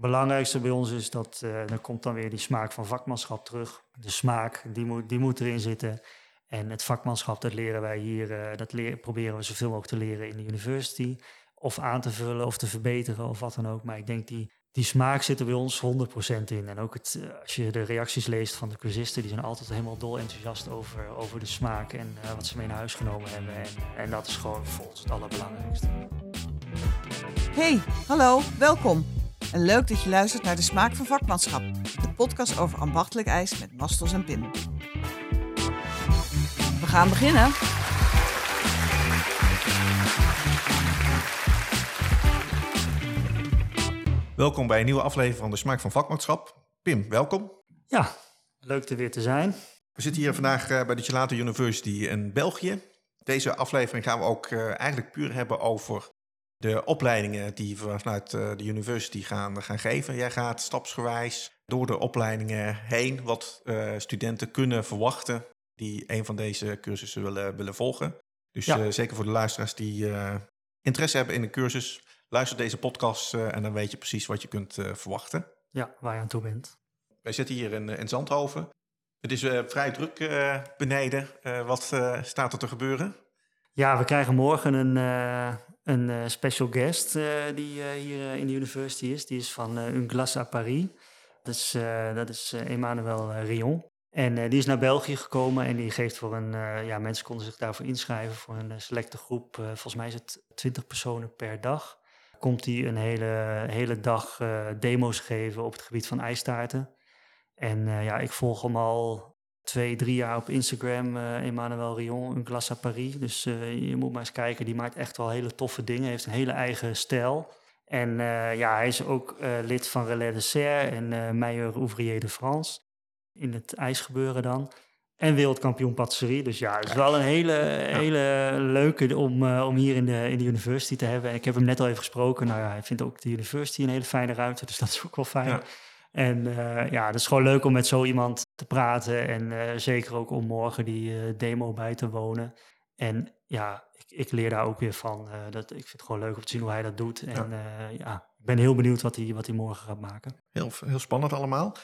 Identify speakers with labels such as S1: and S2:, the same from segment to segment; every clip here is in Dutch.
S1: belangrijkste bij ons is dat uh, dan komt dan weer die smaak van vakmanschap terug. De smaak, die moet, die moet erin zitten. En het vakmanschap, dat leren wij hier, uh, dat proberen we zoveel mogelijk te leren in de university. Of aan te vullen of te verbeteren of wat dan ook. Maar ik denk die, die smaak zit er bij ons 100% in. En ook het, uh, als je de reacties leest van de cursisten, die zijn altijd helemaal dol enthousiast over, over de smaak en wat ze mee naar huis genomen hebben. En, en dat is gewoon volgens het allerbelangrijkste.
S2: Hey, hallo, welkom. En leuk dat je luistert naar De Smaak van Vakmanschap, de podcast over ambachtelijk ijs met Mastos en Pim. We gaan beginnen.
S3: Welkom bij een nieuwe aflevering van De Smaak van Vakmanschap. Pim, welkom.
S1: Ja, leuk er weer te zijn.
S3: We zitten hier vandaag eh, bij de Gelato University in België. Deze aflevering gaan we ook eh, eigenlijk puur hebben over de opleidingen die we vanuit eh, de university gaan, gaan geven. Jij gaat stapsgewijs door de opleidingen heen wat uh, studenten kunnen verwachten die een van deze cursussen willen, willen volgen. Dus ja. uh, zeker voor de luisteraars die interesse hebben in een cursus, luister deze podcast en dan weet je precies wat je kunt verwachten.
S1: Ja, waar je aan toe bent.
S3: Wij zitten hier in, in Zandhoven. Het is vrij druk beneden. wat staat er te gebeuren?
S1: Ja, we krijgen morgen een, een uh, special guest uh, die hier in de university is. Die is van Une Glace à Paris. Dat is, dat is Emmanuel Rion. En die is naar België gekomen en die geeft voor een... ja, mensen konden zich daarvoor inschrijven voor een selecte groep. volgens mij is het 20 personen per dag. Komt hij een hele, hele dag demo's geven op het gebied van ijstaarten. En ja, ik volg hem al twee, drie jaar op Instagram, uh, Emmanuel Rion, een Glace à Paris. Dus uh, je moet maar eens kijken, die maakt echt wel hele toffe dingen, heeft een hele eigen stijl. En uh, ja, hij is ook lid van Relais de Serre en Meilleur Ouvrier de France, in het ijsgebeuren dan. En wereldkampioen patisserie. Dus ja, het is wel een hele, hele leuke om, om hier in de, in de university te hebben. En ik heb hem net al even gesproken. Nou ja, hij vindt ook de university een hele fijne ruimte, dus dat is ook wel fijn. Ja. En uh, ja, het is gewoon leuk om met zo iemand te praten. En uh, zeker ook om morgen die uh, demo bij te wonen. En ja, ik, ik leer daar ook weer van. dat, ik vind het gewoon leuk om te zien hoe hij dat doet. En ja, ja ik ben heel benieuwd wat hij, wat hij morgen gaat maken.
S3: Heel, heel spannend allemaal.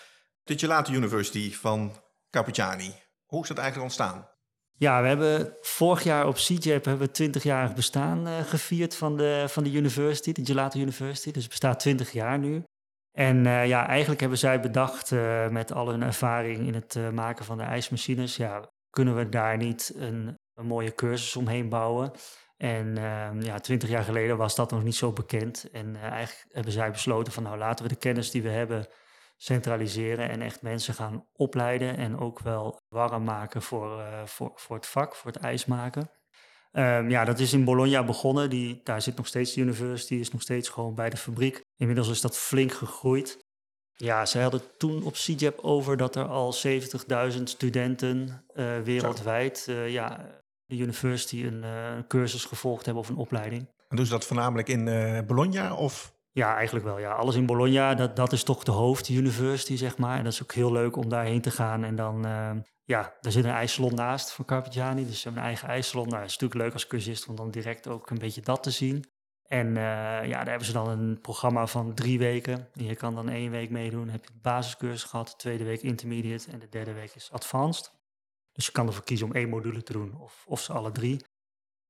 S3: Gelato University van Capiciani. Hoe is dat eigenlijk ontstaan?
S1: Ja, we hebben vorig jaar op CJAP hebben we 20 jaar bestaan gevierd van de, van de university, de Gelato University. Dus het bestaat 20 jaar nu. En uh, ja, eigenlijk hebben zij bedacht uh, met al hun ervaring in het uh, maken van de ijsmachines, ja, kunnen we daar niet een, een mooie cursus omheen bouwen? En ehm, ja, twintig jaar geleden was dat nog niet zo bekend. En eigenlijk hebben zij besloten van nou laten we de kennis die we hebben centraliseren en echt mensen gaan opleiden en ook wel warm maken voor, voor, voor het vak, voor het ijsmaken. Um, ja, dat is in Bologna begonnen. Die, daar zit nog steeds de university, is nog steeds gewoon bij de fabriek. Inmiddels is dat flink gegroeid. Ja, ze hadden toen op CJAP over dat er al 70.000 studenten uh, wereldwijd uh, ja, de university een, uh, een, cursus gevolgd hebben of een opleiding.
S3: En doen ze dat voornamelijk in Bologna of?
S1: Ja, eigenlijk wel. Ja. Alles in Bologna, dat, dat is toch de hoofduniversity, zeg maar. En dat is ook heel leuk om daarheen te gaan en dan ja, daar zit een ijssalon naast van Carpigiani. Dus ze hebben een eigen ijssalon. Nou, dat is natuurlijk leuk als cursist om dan direct ook een beetje dat te zien. En uh, ja, daar hebben ze dan een programma van drie weken. Je kan dan één week meedoen. Heb je de basiscursus gehad, de tweede week intermediate en de derde week is advanced. Dus je kan ervoor kiezen om één module te doen of, of ze alle drie.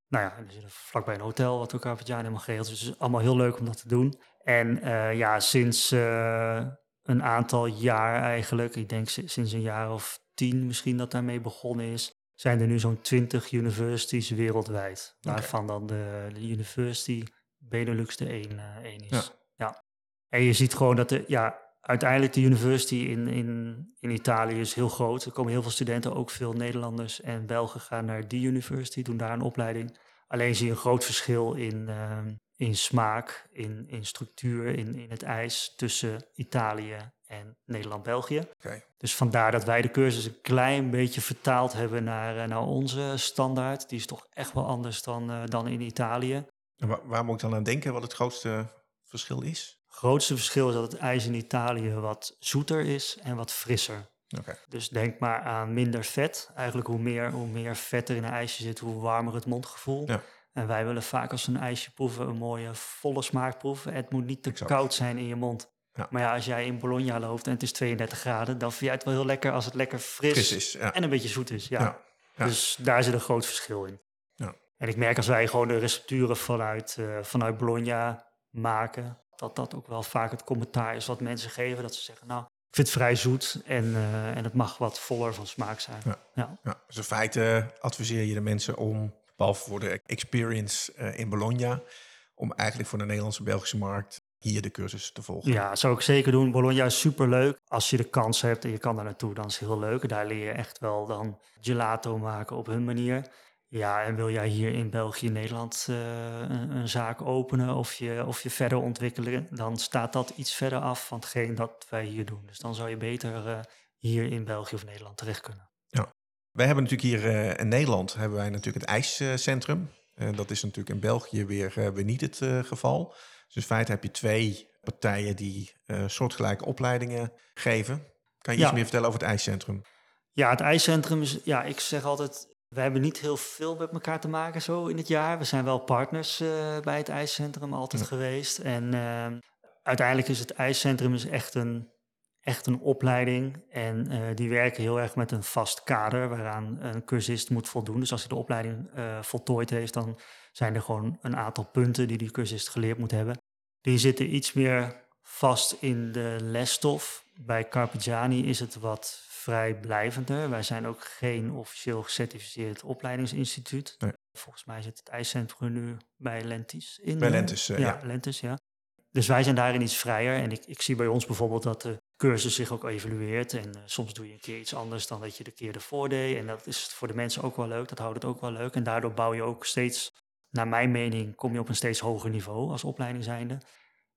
S1: Nou ja, er zit vlakbij een hotel wat ook Carpigiani helemaal geregeld. Dus het is allemaal heel leuk om dat te doen. En uh, ja, sinds uh, een aantal jaar eigenlijk, ik denk sinds een jaar of tien misschien dat daarmee begonnen is, zijn er nu zo'n twintig universities wereldwijd. Waarvan dan de, de University Benelux de één, uh, één is. Ja. ja. En je ziet gewoon dat de, ja, uiteindelijk de university in, in, in Italië is heel groot. Er komen heel veel studenten, ook veel Nederlanders en Belgen gaan naar die university, doen daar een opleiding. Alleen zie je een groot verschil in, uh, in smaak, in, in structuur, in, in het ijs tussen Italië en Nederland-België.
S3: Okay.
S1: Dus vandaar dat wij de cursus een klein beetje vertaald hebben naar, eh, naar onze standaard. Die is toch echt wel anders dan, uh, dan in Italië.
S3: En waar, waar, moet ik dan aan denken wat het grootste verschil is?
S1: Het grootste verschil is dat het ijs in Italië wat zoeter is en wat frisser.
S3: Okay.
S1: Dus denk maar aan minder vet. Eigenlijk hoe meer, hoe meer vet er in een ijsje zit, hoe warmer het mondgevoel.
S3: Ja.
S1: En wij willen vaak als we een ijsje proeven een mooie volle smaak proeven. Het moet niet te
S3: Exact.
S1: koud zijn in je mond.
S3: Ja.
S1: Maar ja, als jij in Bologna loopt en het is 32 graden, dan vind jij het wel heel lekker als het lekker fris,
S3: Fris is, ja.
S1: en een beetje zoet is. Ja. Dus daar zit een groot verschil in.
S3: Ja.
S1: En ik merk als wij gewoon de recepturen vanuit, eh, vanuit Bologna maken, dat dat ook wel vaak het commentaar is wat mensen geven. Dat ze zeggen, nou, ik vind het vrij zoet en, eh, en het mag wat voller van smaak zijn.
S3: Ja.
S1: Ja.
S3: Ja, dus in feite adviseer je de mensen om, behalve voor de experience eh, in Bologna, om eigenlijk voor de Nederlandse Belgische markt hier de cursus te volgen.
S1: Ja, zou ik zeker doen. Bologna is superleuk. Als je de kans hebt en je kan daar naartoe, dan is het heel leuk. Daar leer je echt wel dan gelato maken op hun manier. Ja, en wil jij hier in België, Nederland eh, een, een zaak openen of je, of je verder ontwikkelen, dan staat dat iets verder af van hetgeen dat wij hier doen. Dus dan zou je beter eh, hier in België of Nederland terecht kunnen.
S3: Wij hebben natuurlijk hier eh, in Nederland hebben wij natuurlijk het ijscentrum. Dat is natuurlijk in België weer, weer niet het geval. Dus in feite heb je twee partijen die eh, soortgelijke opleidingen geven. Kan je
S1: Ja.
S3: iets meer vertellen over het ijscentrum?
S1: Ja, het ijscentrum is, ja, ik zeg altijd, we hebben niet heel veel met elkaar te maken zo in het jaar. We zijn wel partners eh, bij het ijscentrum altijd
S3: Ja.
S1: geweest. En eh, uiteindelijk is het ijscentrum is echt een, echt een opleiding. En eh, die werken heel erg met een vast kader waaraan een cursist moet voldoen. Dus als hij de opleiding voltooid heeft, dan zijn er gewoon een aantal punten die die cursist geleerd moet hebben. Die zitten iets meer vast in de lesstof. Bij Carpigiani is het wat vrijblijvender. Wij zijn ook geen officieel gecertificeerd opleidingsinstituut.
S3: Nee.
S1: Volgens mij zit het ijscentrum nu bij Lentis. In,
S3: Bij
S1: eh,
S3: Lentis, eh,
S1: ja,
S3: ja.
S1: Lentis, ja. Dus wij zijn daarin iets vrijer. En ik, ik zie bij ons bijvoorbeeld dat de cursus zich ook evalueert. En eh, soms doe je een keer iets anders dan dat je de keer ervoor deed. En dat is voor de mensen ook wel leuk. Dat houdt het ook wel leuk. En daardoor bouw je ook steeds, naar mijn mening, kom je op een steeds hoger niveau als opleiding zijnde.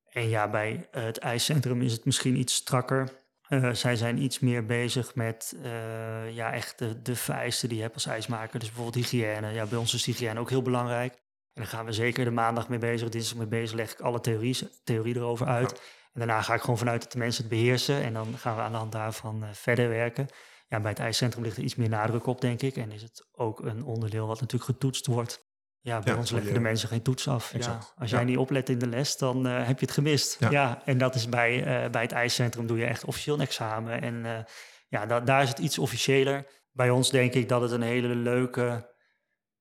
S1: En ja, bij eh, het ijscentrum is het misschien iets strakker. Eh, zij zijn iets meer bezig met eh, ja, echt de, de vereisten die je hebt als ijsmaker. Dus bijvoorbeeld hygiëne. Ja, bij ons is hygiëne ook heel belangrijk. En daar gaan we zeker de maandag mee bezig, dinsdag mee bezig, leg ik alle theorie, theorie erover uit. En daarna ga ik gewoon vanuit dat de mensen het beheersen. En dan gaan we aan de hand daarvan verder werken. Ja, bij het ijscentrum ligt er iets meer nadruk op, denk ik. En is het ook een onderdeel wat natuurlijk getoetst wordt. Ja, bij
S3: Ja,
S1: ons leggen de mensen geen toets af. Ja, als
S3: Ja.
S1: jij niet oplet in de les, dan eh, heb je het gemist.
S3: Ja.
S1: En dat is bij, eh, bij het ijscentrum doe je echt officieel een examen. En eh, ja, da- daar is het iets officiëler. Bij ons denk ik dat het een hele leuke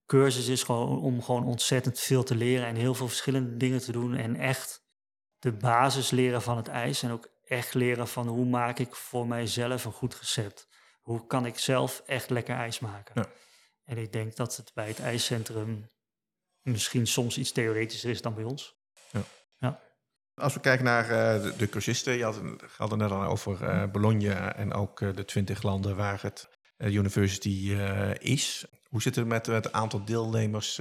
S1: cursus is gewoon om gewoon ontzettend veel te leren en heel veel verschillende dingen te doen. En echt de basis leren van het ijs. En ook echt leren van hoe maak ik voor mijzelf een goed recept. Hoe kan ik zelf echt lekker ijs maken. En ik denk dat het bij het ijscentrum misschien soms iets theoretischer is dan bij ons.
S3: Als we kijken naar eh, de, de cursisten, je had, het- had het net al over eh, Bologna en ook eh, de twintig landen waar het university is. Hoe zit het met het aantal deelnemers,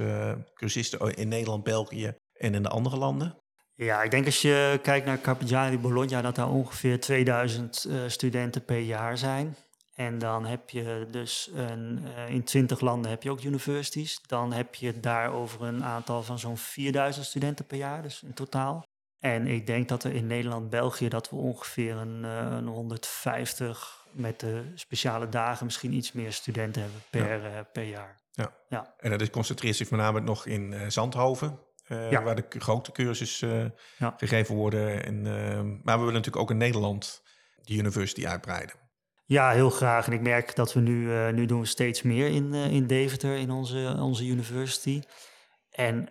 S3: cursisten in Nederland, België en in de andere landen?
S1: Ja, ik denk als je kijkt naar Carpigiani Bologna, dat daar ongeveer 2000 eh, studenten per jaar zijn. En dan heb je dus een, eh, in 20 landen heb je ook universities. Dan heb je het daar over een aantal van zo'n 4000 studenten per jaar, dus in totaal. En ik denk dat er in Nederland, België, dat we ongeveer een, eh, een 150 met de speciale dagen misschien iets meer studenten hebben per, eh, per jaar.
S3: En dat is- concentreert zich met name nog in Zandhoven,
S1: Ja.
S3: waar de grote cursus
S1: Ja.
S3: gegeven worden. En, maar we willen natuurlijk ook in Nederland die university uitbreiden.
S1: Ja, heel graag. En ik merk dat we nu, eh, nu doen we steeds meer in, eh, in Deventer, in onze, onze university. En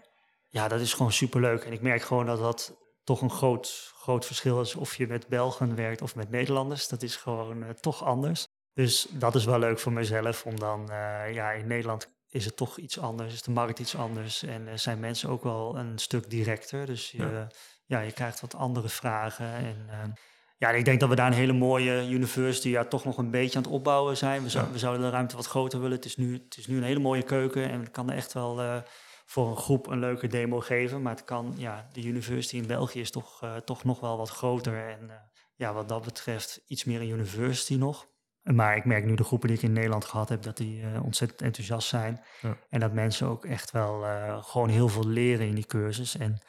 S1: ja, dat is gewoon superleuk. En ik merk gewoon dat dat toch een groot, groot verschil is of je met Belgen werkt of met Nederlanders. Dat is gewoon eh, toch anders. Dus dat is wel leuk voor mezelf, om dan, ja, in Nederland is het toch iets anders, is de markt iets anders. En zijn mensen ook wel een stuk directer. Dus je,
S3: Ja.
S1: ja. je krijgt wat andere vragen. En ja, ik denk dat we daar een hele mooie university ja, toch nog een beetje aan het opbouwen zijn. We, zou-
S3: Ja.
S1: we zouden de ruimte wat groter willen. Het is nu, het is nu een hele mooie keuken en het kan echt wel eh, voor een groep een leuke demo geven. Maar het kan, ja, de university in België is toch, eh, toch nog wel wat groter. En eh, ja, wat dat betreft iets meer een university nog. Maar ik merk nu de groepen die ik in Nederland gehad heb, dat die ontzettend enthousiast zijn.
S3: Ja.
S1: En dat mensen ook echt wel gewoon heel veel leren in die cursus. En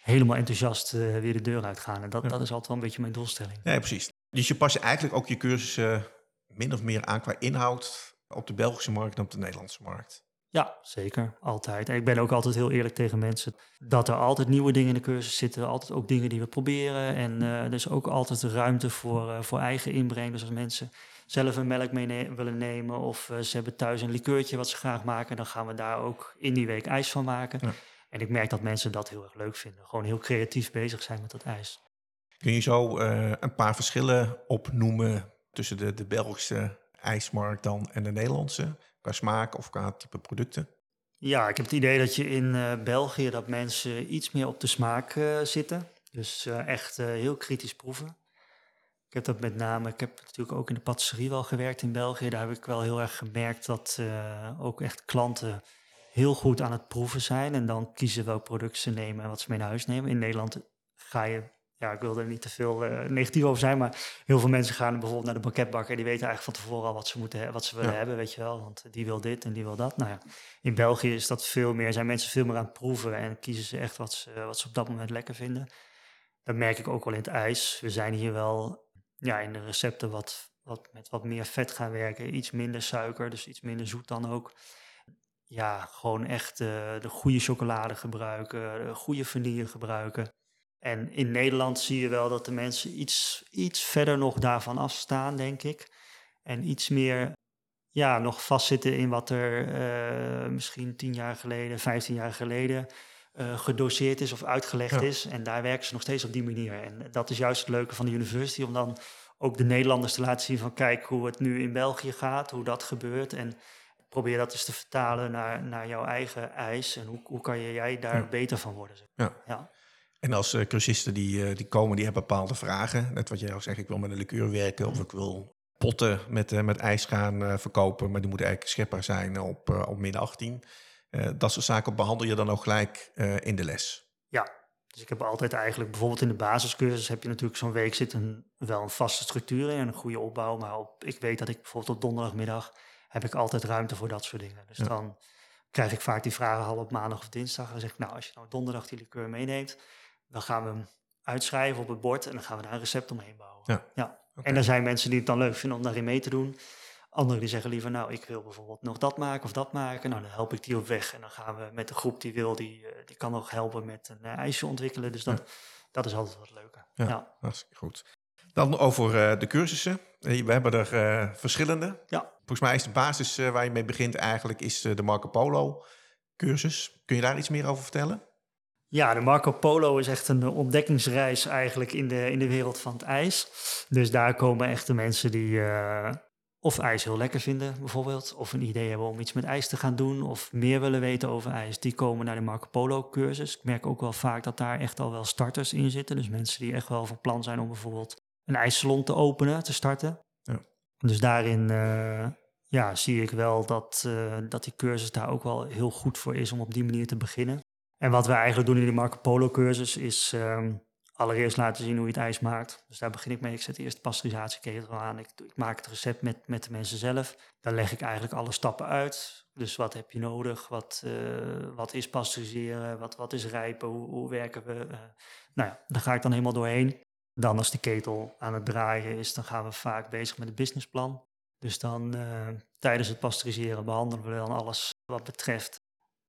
S1: helemaal enthousiast eh, weer de deur uitgaan. En dat,
S3: Ja.
S1: dat is altijd wel een beetje mijn doelstelling.
S3: Ja, precies. Dus je past eigenlijk ook je cursussen min of meer aan qua inhoud op de Belgische markt dan op de Nederlandse markt.
S1: Ja, zeker. Altijd. En ik ben ook altijd heel eerlijk tegen mensen. Dat er altijd nieuwe dingen in de cursus zitten. Altijd ook dingen die we proberen. En uh, er is ook altijd ruimte voor, uh, voor eigen inbreng. Dus als mensen zelf een melk mee ne willen nemen. Of uh, ze hebben thuis een likeurtje wat ze graag maken. Dan gaan we daar ook in die week ijs van maken. Ja. En ik merk dat mensen dat heel erg leuk vinden. Gewoon heel creatief bezig zijn met dat ijs.
S3: Kun je zo een paar verschillen opnoemen tussen de, de Belgische ijsmarkt dan en de Nederlandse? Qua smaak of qua type producten?
S1: Ja, ik heb het idee dat je in uh, België dat mensen iets meer op de smaak uh, zitten. Dus echt heel kritisch proeven. Ik heb dat met name, ik heb natuurlijk ook in de patisserie wel gewerkt in België. Daar heb ik wel heel erg gemerkt dat ook echt klanten heel goed aan het proeven zijn. En dan kiezen welk product ze nemen en wat ze mee naar huis nemen. In Nederland ga je ja, ik wil er niet te veel uh, negatief over zijn, maar heel veel mensen gaan bijvoorbeeld naar de banketbakker. Die weten eigenlijk van tevoren al wat ze, moeten, wat ze willen hebben, weet je wel. Want die wil dit en die wil dat. Nou ja, in België is dat veel meer, zijn mensen veel meer aan het proeven en kiezen ze echt wat ze, wat ze op dat moment lekker vinden. Dat merk ik ook wel in het ijs. We zijn hier wel ja, in de recepten wat, wat met wat meer vet gaan werken. Iets minder suiker, dus iets minder zoet dan ook. Ja, gewoon echt uh, de goede chocolade gebruiken, de goede vanille gebruiken. En in Nederland zie je wel dat de mensen iets, iets verder nog daarvan afstaan, denk ik. En iets meer ja, nog vastzitten in wat er uh, misschien tien jaar geleden, vijftien jaar geleden uh, gedoseerd is of uitgelegd is. En daar werken ze nog steeds op die manier. En dat is juist het leuke van de university, om dan ook de Nederlanders te laten zien van kijk hoe het nu in België gaat, hoe dat gebeurt. En probeer dat eens te vertalen naar, naar jouw eigen eis. En hoe, hoe kan jij daar ja. beter van worden?
S3: Ja. ja. En als uh, cursisten die, uh, die komen, die hebben bepaalde vragen. Net wat jij al zegt, ik wil met een liqueur werken of ik wil potten met, uh, met ijs gaan verkopen. Maar die moeten eigenlijk schepbaar zijn op, op min 18. dat soort zaken behandel je dan ook gelijk in de les?
S1: Ja, dus ik heb altijd eigenlijk, bijvoorbeeld in de basiscursus heb je natuurlijk zo'n week zitten wel een vaste structuur in en een goede opbouw. Maar op, ik weet dat ik bijvoorbeeld op donderdagmiddag heb ik altijd ruimte voor dat soort dingen. Dus ja. dan krijg ik vaak die vragen al op maandag of dinsdag. En dan zeg ik, nou, als je nou donderdag die liqueur meeneemt, dan gaan we hem uitschrijven op het bord en dan gaan we daar een recept omheen bouwen. Ja. ja. Okay. En er zijn mensen die het dan leuk vinden om daarin mee te doen. Anderen die zeggen liever, nou, ik wil bijvoorbeeld nog dat maken of dat maken. Nou, dan help ik die op weg. En dan gaan we met de groep die wil, die, die kan nog helpen met een uh, ijsje ontwikkelen. Dus dat, ja. dat is altijd wat leuker.
S3: Ja, ja. hartstikke goed. Dan over uh, de cursussen. We hebben er uh, verschillende.
S1: Ja.
S3: Volgens mij is de basis waar je mee begint eigenlijk is de Marco Polo cursus. Kun je daar iets meer over vertellen?
S1: Ja, de Marco Polo is echt een ontdekkingsreis eigenlijk in de, in de wereld van het ijs. Dus daar komen echt de mensen die uh, of ijs heel lekker vinden bijvoorbeeld, of een idee hebben om iets met ijs te gaan doen, of meer willen weten over ijs, die komen naar de Marco Polo cursus. Ik merk ook wel vaak dat daar echt al wel starters in zitten. Dus mensen die echt wel van plan zijn om bijvoorbeeld een ijssalon te openen, te starten. Ja. Dus daarin uh, ja, zie ik wel dat, uh, dat die cursus daar ook wel heel goed voor is om op die manier te beginnen. En wat we eigenlijk doen in die Marco Polo cursus is um, allereerst laten zien hoe je het ijs maakt. Dus daar begin ik mee. Ik zet eerst de pasteurisatieketel aan. Ik, ik, maak het recept met, met de mensen zelf. Dan leg ik eigenlijk alle stappen uit. Dus wat heb je nodig? Wat, uh, wat is pasteuriseren? Wat, wat is rijpen? Hoe, hoe werken we? Nou ja, daar ga ik dan helemaal doorheen. Dan als de ketel aan het draaien is, dan gaan we vaak bezig met het businessplan. Dus dan uh, tijdens het pasteuriseren behandelen we dan alles wat betreft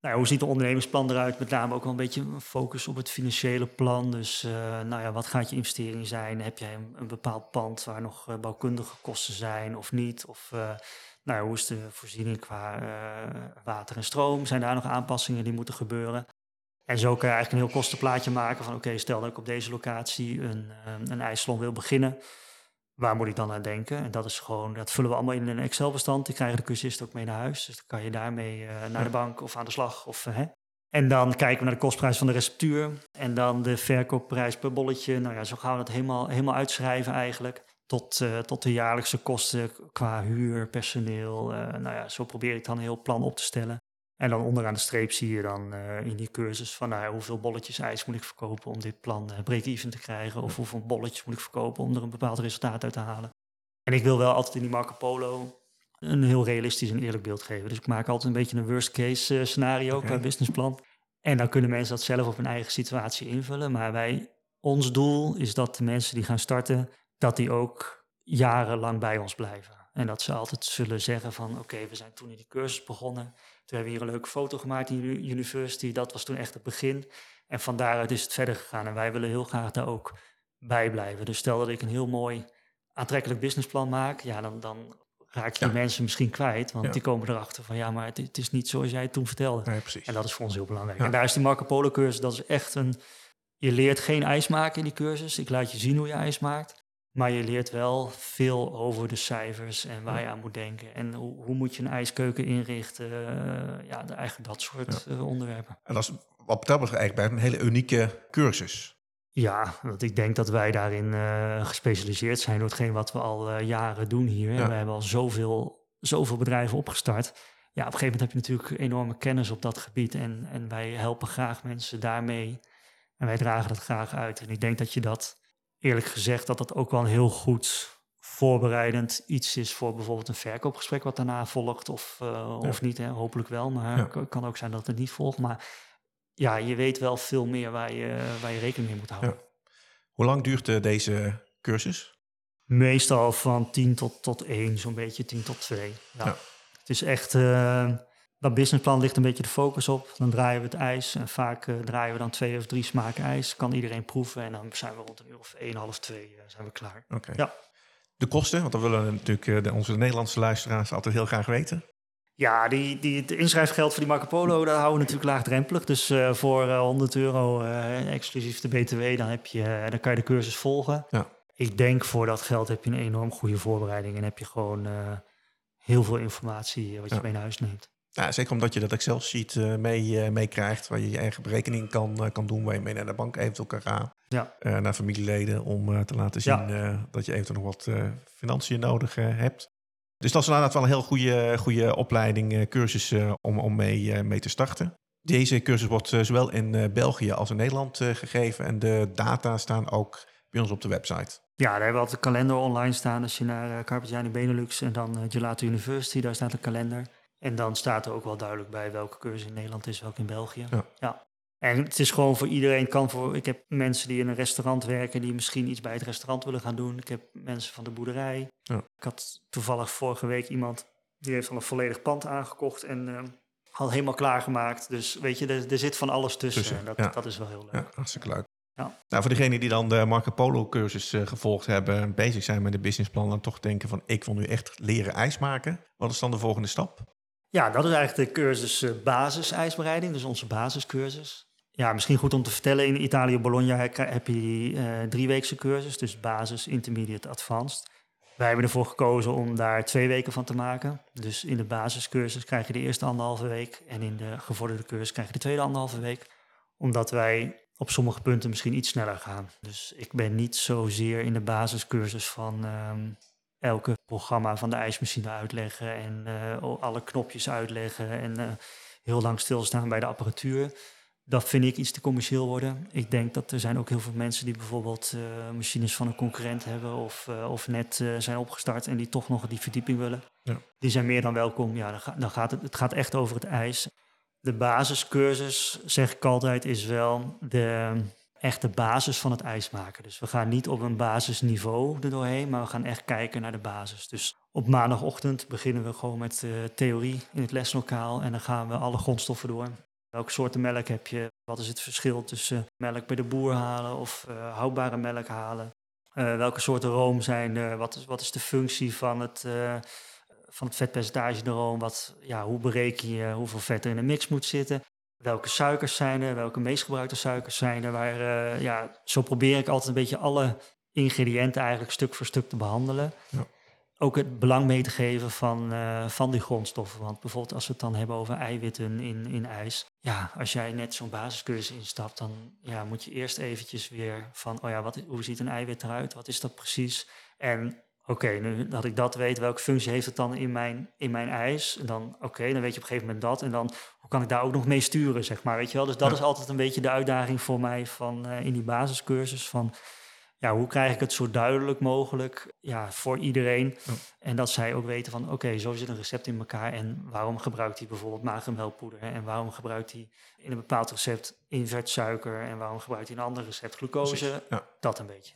S1: nou ja, hoe ziet de ondernemingsplan eruit? Met name ook wel een beetje een focus op het financiële plan. Dus uh, nou ja, wat gaat je investering zijn? Heb jij een, bepaald pand waar nog uh, bouwkundige kosten zijn of niet? Of nou ja, hoe is de voorziening qua water en stroom? Zijn daar nog aanpassingen die moeten gebeuren? En zo kan je eigenlijk een heel kostenplaatje maken van... oké, stel dat ik op deze locatie een, een ijssalon wil beginnen waar moet ik dan aan denken? En dat is gewoon, dat vullen we allemaal in een Excel-bestand. Die krijgen de cursist ook mee naar huis. Dus dan kan je daarmee uh, naar de bank of aan de slag. Of, uh, hè. En dan kijken we naar de kostprijs van de receptuur. En dan de verkoopprijs per bolletje. Nou ja, zo gaan we dat helemaal, helemaal uitschrijven eigenlijk. Tot, uh, tot de jaarlijkse kosten qua huur, personeel. nou ja, zo probeer ik dan een heel plan op te stellen. En dan onderaan de streep zie je dan uh, in die cursus van nou, hoeveel bolletjes ijs moet ik verkopen om dit plan uh, break-even te krijgen. Of hoeveel bolletjes moet ik verkopen om er een bepaald resultaat uit te halen. En ik wil wel altijd in die Marco Polo een heel realistisch en eerlijk beeld geven. Dus ik maak altijd een beetje een worst case uh, scenario okay. qua businessplan. En dan kunnen mensen dat zelf op hun eigen situatie invullen. Maar wij, ons doel is dat de mensen die gaan starten, dat die ook jarenlang bij ons blijven. En dat ze altijd zullen zeggen van oké, we zijn toen in die cursus begonnen. Toen hebben we hier een leuke foto gemaakt in de university. Dat was toen echt het begin. En van daaruit is het verder gegaan. En wij willen heel graag daar ook bij blijven. Dus stel dat ik een heel mooi aantrekkelijk businessplan maak, ja, dan, dan raak je die mensen misschien kwijt. Want die komen erachter van ja, maar het, het, is niet zoals jij het toen vertelde.
S3: Nee.
S1: En dat is voor ons heel belangrijk. En daar is die Marco Polo cursus, dat is echt een... Je leert geen ijs maken in die cursus. Ik laat je zien hoe je ijs maakt. Maar je leert wel veel over de cijfers en waar je aan moet denken. En hoe, hoe moet je een ijskeuken inrichten. Uh, ja, eigenlijk dat soort uh, onderwerpen.
S3: En dat is wat dat betreft eigenlijk bij een hele unieke cursus.
S1: Ja, want ik denk dat wij daarin uh, gespecialiseerd zijn door hetgeen wat we al jaren doen hier. Ja. En we hebben al zoveel, zoveel bedrijven opgestart. Ja, op een gegeven moment heb je natuurlijk enorme kennis op dat gebied. En, en wij helpen graag mensen daarmee. En wij dragen dat graag uit. En ik denk dat je dat eerlijk gezegd dat dat ook wel een heel goed voorbereidend iets is voor bijvoorbeeld een verkoopgesprek wat daarna volgt of, uh, of niet. Hè? Hopelijk wel, maar het kan ook zijn dat het niet volgt. Maar ja, je weet wel veel meer waar je, waar je rekening mee moet houden.
S3: Hoe lang duurt uh, deze cursus?
S1: Meestal van 10 tot, tot 1, zo'n beetje 10 tot 2. Ja. Het is echt... Uh, dat businessplan ligt een beetje de focus op. Dan draaien we het ijs en vaak uh, draaien we dan twee of drie smaken ijs. Kan iedereen proeven en dan zijn we rond een uur of één, half twee uh, zijn we klaar.
S3: Oké.
S1: Ja.
S3: De kosten, want dat willen natuurlijk uh, de, onze Nederlandse luisteraars altijd heel graag weten.
S1: Ja, die, die, het inschrijfgeld voor die Marco Polo, daar houden we natuurlijk laagdrempelig. Dus voor 100 euro exclusief de BTW, dan, heb je, dan kan je de cursus volgen.
S3: Ja.
S1: Ik denk voor dat geld heb je een enorm goede voorbereiding en heb je gewoon heel veel informatie wat je ja. mee naar huis neemt.
S3: Ja, zeker omdat je dat Excel-sheet uh, mee, uh, meekrijgt, waar je je eigen berekening kan, uh, kan doen, waar je mee naar de bank eventueel kan gaan.
S1: Ja.
S3: naar familieleden om te laten zien ja. dat je eventueel nog wat financiën nodig hebt. Dus dat is inderdaad wel een heel goede, goede opleiding, cursus om, om mee, mee te starten. Deze cursus wordt zowel in België als in Nederland gegeven en de data staan ook bij ons op de website.
S1: Ja, daar hebben we altijd de kalender online staan. Als je naar uh, Carpetjani Benelux en dan Gelato University, daar staat de kalender. En dan staat er ook wel duidelijk bij welke cursus in Nederland is, welke in België.
S3: Ja.
S1: ja. En het is gewoon voor iedereen. Kan voor, ik heb mensen die in een restaurant werken, die misschien iets bij het restaurant willen gaan doen. Ik heb mensen van de boerderij.
S3: Ja.
S1: Ik had toevallig vorige week iemand die heeft al een volledig pand aangekocht en uh, al helemaal klaargemaakt. Dus weet je, er, er zit van alles tussen.
S3: tussen
S1: dat,
S3: ja.
S1: dat is wel heel leuk.
S3: Ja, hartstikke leuk.
S1: Ja.
S3: Nou, voor degenen die dan de Marco Polo cursus uh, gevolgd hebben, bezig zijn met de businessplan en toch denken van ik wil nu echt leren ijs maken. Wat is dan de volgende stap?
S1: Ja, dat is eigenlijk de cursus uh, basis ijsbereiding, dus onze basiscursus. Ja, misschien goed om te vertellen, in Italië Bologna heb je die uh, drieweekse cursus, dus basis, intermediate, advanced. Wij hebben ervoor gekozen om daar twee weken van te maken. Dus in de basiscursus krijg je de eerste anderhalve week en in de gevorderde cursus krijg je de tweede anderhalve week. Omdat wij op sommige punten misschien iets sneller gaan. Dus ik ben niet zozeer in de basiscursus van um, elke programma van de ijsmachine uitleggen en uh, alle knopjes uitleggen en uh, heel lang stilstaan bij de apparatuur. Dat vind ik iets te commercieel worden. Ik denk dat er zijn ook heel veel mensen die bijvoorbeeld uh, machines van een concurrent hebben of, of net zijn opgestart en die toch nog die verdieping willen.
S3: Ja.
S1: Die zijn meer dan welkom. Ja, dan, ga, dan gaat het, het gaat echt over het ijs. De basiscursus, zeg ik altijd, is wel de echte basis van het ijsmaken. Dus we gaan niet op een basisniveau er doorheen, maar we gaan echt kijken naar de basis. Dus op maandagochtend beginnen we gewoon met uh, theorie in het leslokaal en dan gaan we alle grondstoffen door. Welke soorten melk heb je? Wat is het verschil tussen melk bij de boer halen of uh, houdbare melk halen? Uh, welke soorten room zijn er? Wat is, wat is de functie van het, van het vetpercentage in de room? Wat, ja, hoe bereken je hoeveel vet er in een mix moet zitten? Welke suikers zijn er, welke meest gebruikte suikers zijn er. Waar, uh, ja, zo probeer ik altijd een beetje alle ingrediënten eigenlijk stuk voor stuk te behandelen.
S3: Ja.
S1: Ook het belang mee te geven van, uh, van die grondstoffen. Want bijvoorbeeld als we het dan hebben over eiwitten in, in ijs. Ja, als jij net zo'n basiscursus instapt, dan ja, moet je eerst eventjes weer van... oh ja, wat, hoe ziet een eiwit eruit? Wat is dat precies? En oké, okay, nu dat ik dat weet, welke functie heeft het dan in mijn, in mijn ijs? En dan, oké, okay, dan weet je op een gegeven moment dat. En dan, hoe kan ik daar ook nog mee sturen, zeg maar, weet je wel? Dus dat
S3: Ja.
S1: is altijd een beetje de uitdaging voor mij van, eh, in die basiscursus. Van, ja, hoe krijg ik het zo duidelijk mogelijk ja, voor iedereen?
S3: Ja.
S1: En dat zij ook weten van, oké, zo zit een recept in elkaar. En waarom gebruikt hij bijvoorbeeld magermelkpoeder? hè? En waarom gebruikt hij in een bepaald recept invertsuiker? En waarom gebruikt hij in een ander recept glucose?
S3: Ja.
S1: Dat een beetje.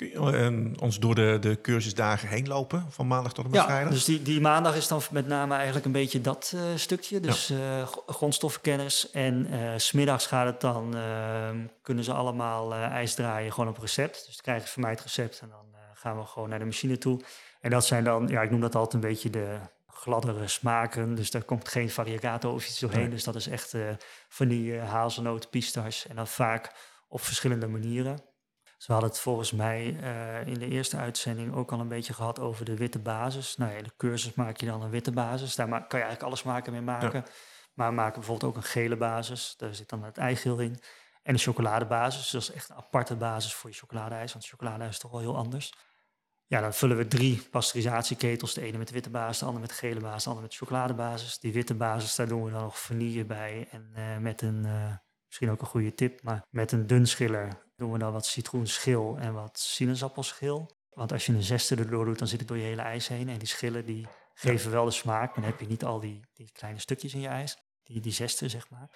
S3: Kun je eh, ons door de, de cursusdagen heen lopen, van maandag tot en met
S1: Ja,
S3: vrijdag?
S1: dus die, die maandag is dan met name eigenlijk een beetje dat eh, stukje. Dus eh, gr- grondstoffenkennis. En eh, s smiddags gaat het dan, eh, kunnen ze allemaal eh, ijs draaien gewoon op recept. Dus dan krijgen ze van mij het recept en dan eh, gaan we gewoon naar de machine toe. En dat zijn dan, ja, ik noem dat altijd een beetje de gladdere smaken. Dus daar komt geen variegato of iets doorheen.
S3: Nee.
S1: Dus dat is echt eh vanille, hazelnoot, pistache. En dan vaak op verschillende manieren. Ze hadden het volgens mij eh, in de eerste uitzending ook al een beetje gehad over de witte basis. Nou ja, in de cursus maak je dan een witte basis. Daar kan je eigenlijk alles maken mee maken. Maar we maken bijvoorbeeld ook een gele basis. Daar zit dan het eigeel in. En een chocoladebasis. Dus dat is echt een aparte basis voor je chocoladeijs. Want chocoladeijs is toch wel heel anders. Ja, dan vullen we drie pasteurisatieketels. De ene met de witte basis, de andere met de gele basis, de andere met de chocoladebasis. Die witte basis, daar doen we dan nog vanille bij. En eh, met een, eh, misschien ook een goede tip, maar met een dun schiller doen we dan wat citroenschil en wat sinaasappelschil. Want als je een zesde erdoor doet, dan zit het door je hele ijs heen. En die schillen die geven wel de smaak, maar dan heb je niet al die, die kleine stukjes in je ijs. Die, die zesde, zeg maar.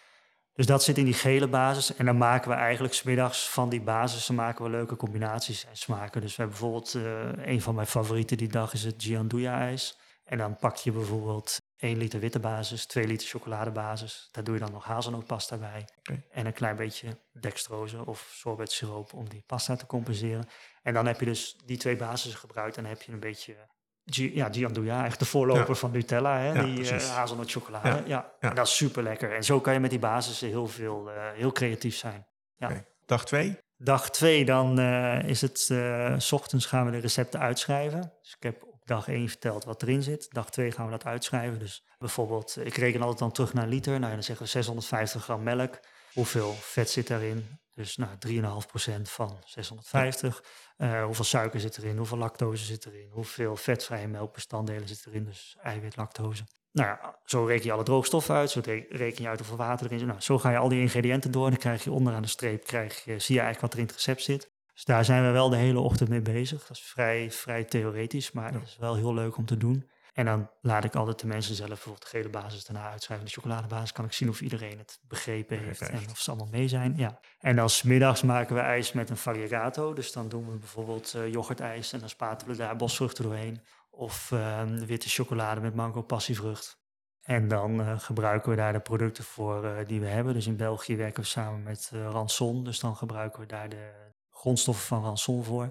S1: Dus dat zit in die gele basis. En dan maken we eigenlijk smiddags van die basissen maken we leuke combinaties en smaken. Dus we hebben bijvoorbeeld, eh, een van mijn favorieten die dag is het Gianduja ijs. En dan pak je bijvoorbeeld 1 liter witte basis, 2 liter chocoladebasis. Daar doe je dan nog hazelnootpasta bij. En een klein beetje dextrose of sorbetsiroop om die pasta te compenseren. En dan heb je dus die twee basissen gebruikt en dan heb je een beetje... Ja, Gianduja, echt de voorloper
S3: Ja.
S1: van Nutella, hè?
S3: Ja,
S1: die eh,
S3: precies.
S1: hazelnoot chocolade.
S3: Ja.
S1: En dat is super lekker. En zo kan je met die basissen heel veel, eh, heel creatief zijn. Ja.
S3: Dag twee?
S1: Dag twee, dan eh, is het, s ochtends gaan we de recepten uitschrijven. Dus ik heb dag één verteld wat erin zit. Dag twee gaan we dat uitschrijven. Dus bijvoorbeeld, ik reken altijd dan terug naar liter. Nou, dan zeggen we 650 gram melk. Hoeveel vet zit daarin? Dus nou, 3,5% van 650. Eh, hoeveel suiker zit erin? Hoeveel lactose zit erin? Hoeveel vetvrije melkbestanddelen zit erin? Dus eiwit, lactose. Nou ja, zo reken je alle droogstoffen uit. Zo re- reken je uit hoeveel water erin zit. Nou, zo ga je al die ingrediënten door. En dan krijg je onderaan de streep, krijg je, zie je eigenlijk wat er in het recept zit. Dus daar zijn we wel de hele ochtend mee bezig. Dat is vrij, vrij theoretisch, maar
S3: Ja.
S1: dat is wel heel leuk om te doen. En dan laat ik altijd de mensen zelf bijvoorbeeld de gele basis daarna uitschrijven. De chocoladebasis kan ik zien of iedereen het begrepen heeft en of ze allemaal mee zijn. Ja. En dan smiddags maken we ijs met een variegato. Dus dan doen we bijvoorbeeld eh yoghurtijs en dan spatelen we daar bosvruchten doorheen. Of ehm, witte chocolade met mango passievrucht. En dan eh, gebruiken we daar de producten voor eh, die we hebben. Dus in België werken we samen met Ranson. Dus dan gebruiken we daar de grondstoffen van Ranson voor.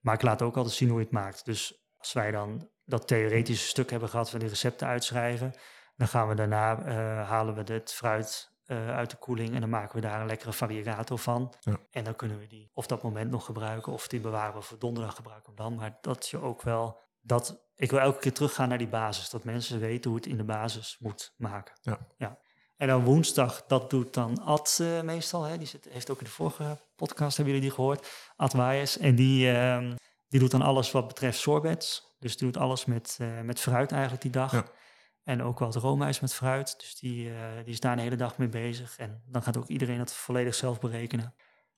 S1: Maar ik laat ook altijd zien hoe je het maakt. Dus als wij dan dat theoretische stuk hebben gehad van die recepten uitschrijven, dan gaan we daarna eh, halen we het fruit eh, uit de koeling en dan maken we daar een lekkere variegato van.
S3: Ja.
S1: En dan kunnen we die of dat moment nog gebruiken of die bewaren we voor donderdag gebruiken we dan. Maar dat je ook wel dat ik wil elke keer teruggaan naar die basis, dat mensen weten hoe het in de basis moet maken.
S3: Ja.
S1: ja. En dan woensdag, dat doet dan Ad eh, meestal. Hè? Die zit, heeft ook in de vorige podcast, hebben jullie die gehoord? Ad Waaiers. En die, ehm, die doet dan alles wat betreft sorbets. Dus die doet alles met, eh, met fruit eigenlijk die dag.
S3: Ja.
S1: En ook wat roomijs met fruit. Dus die, eh, die is daar een hele dag mee bezig. En dan gaat ook iedereen dat volledig zelf berekenen.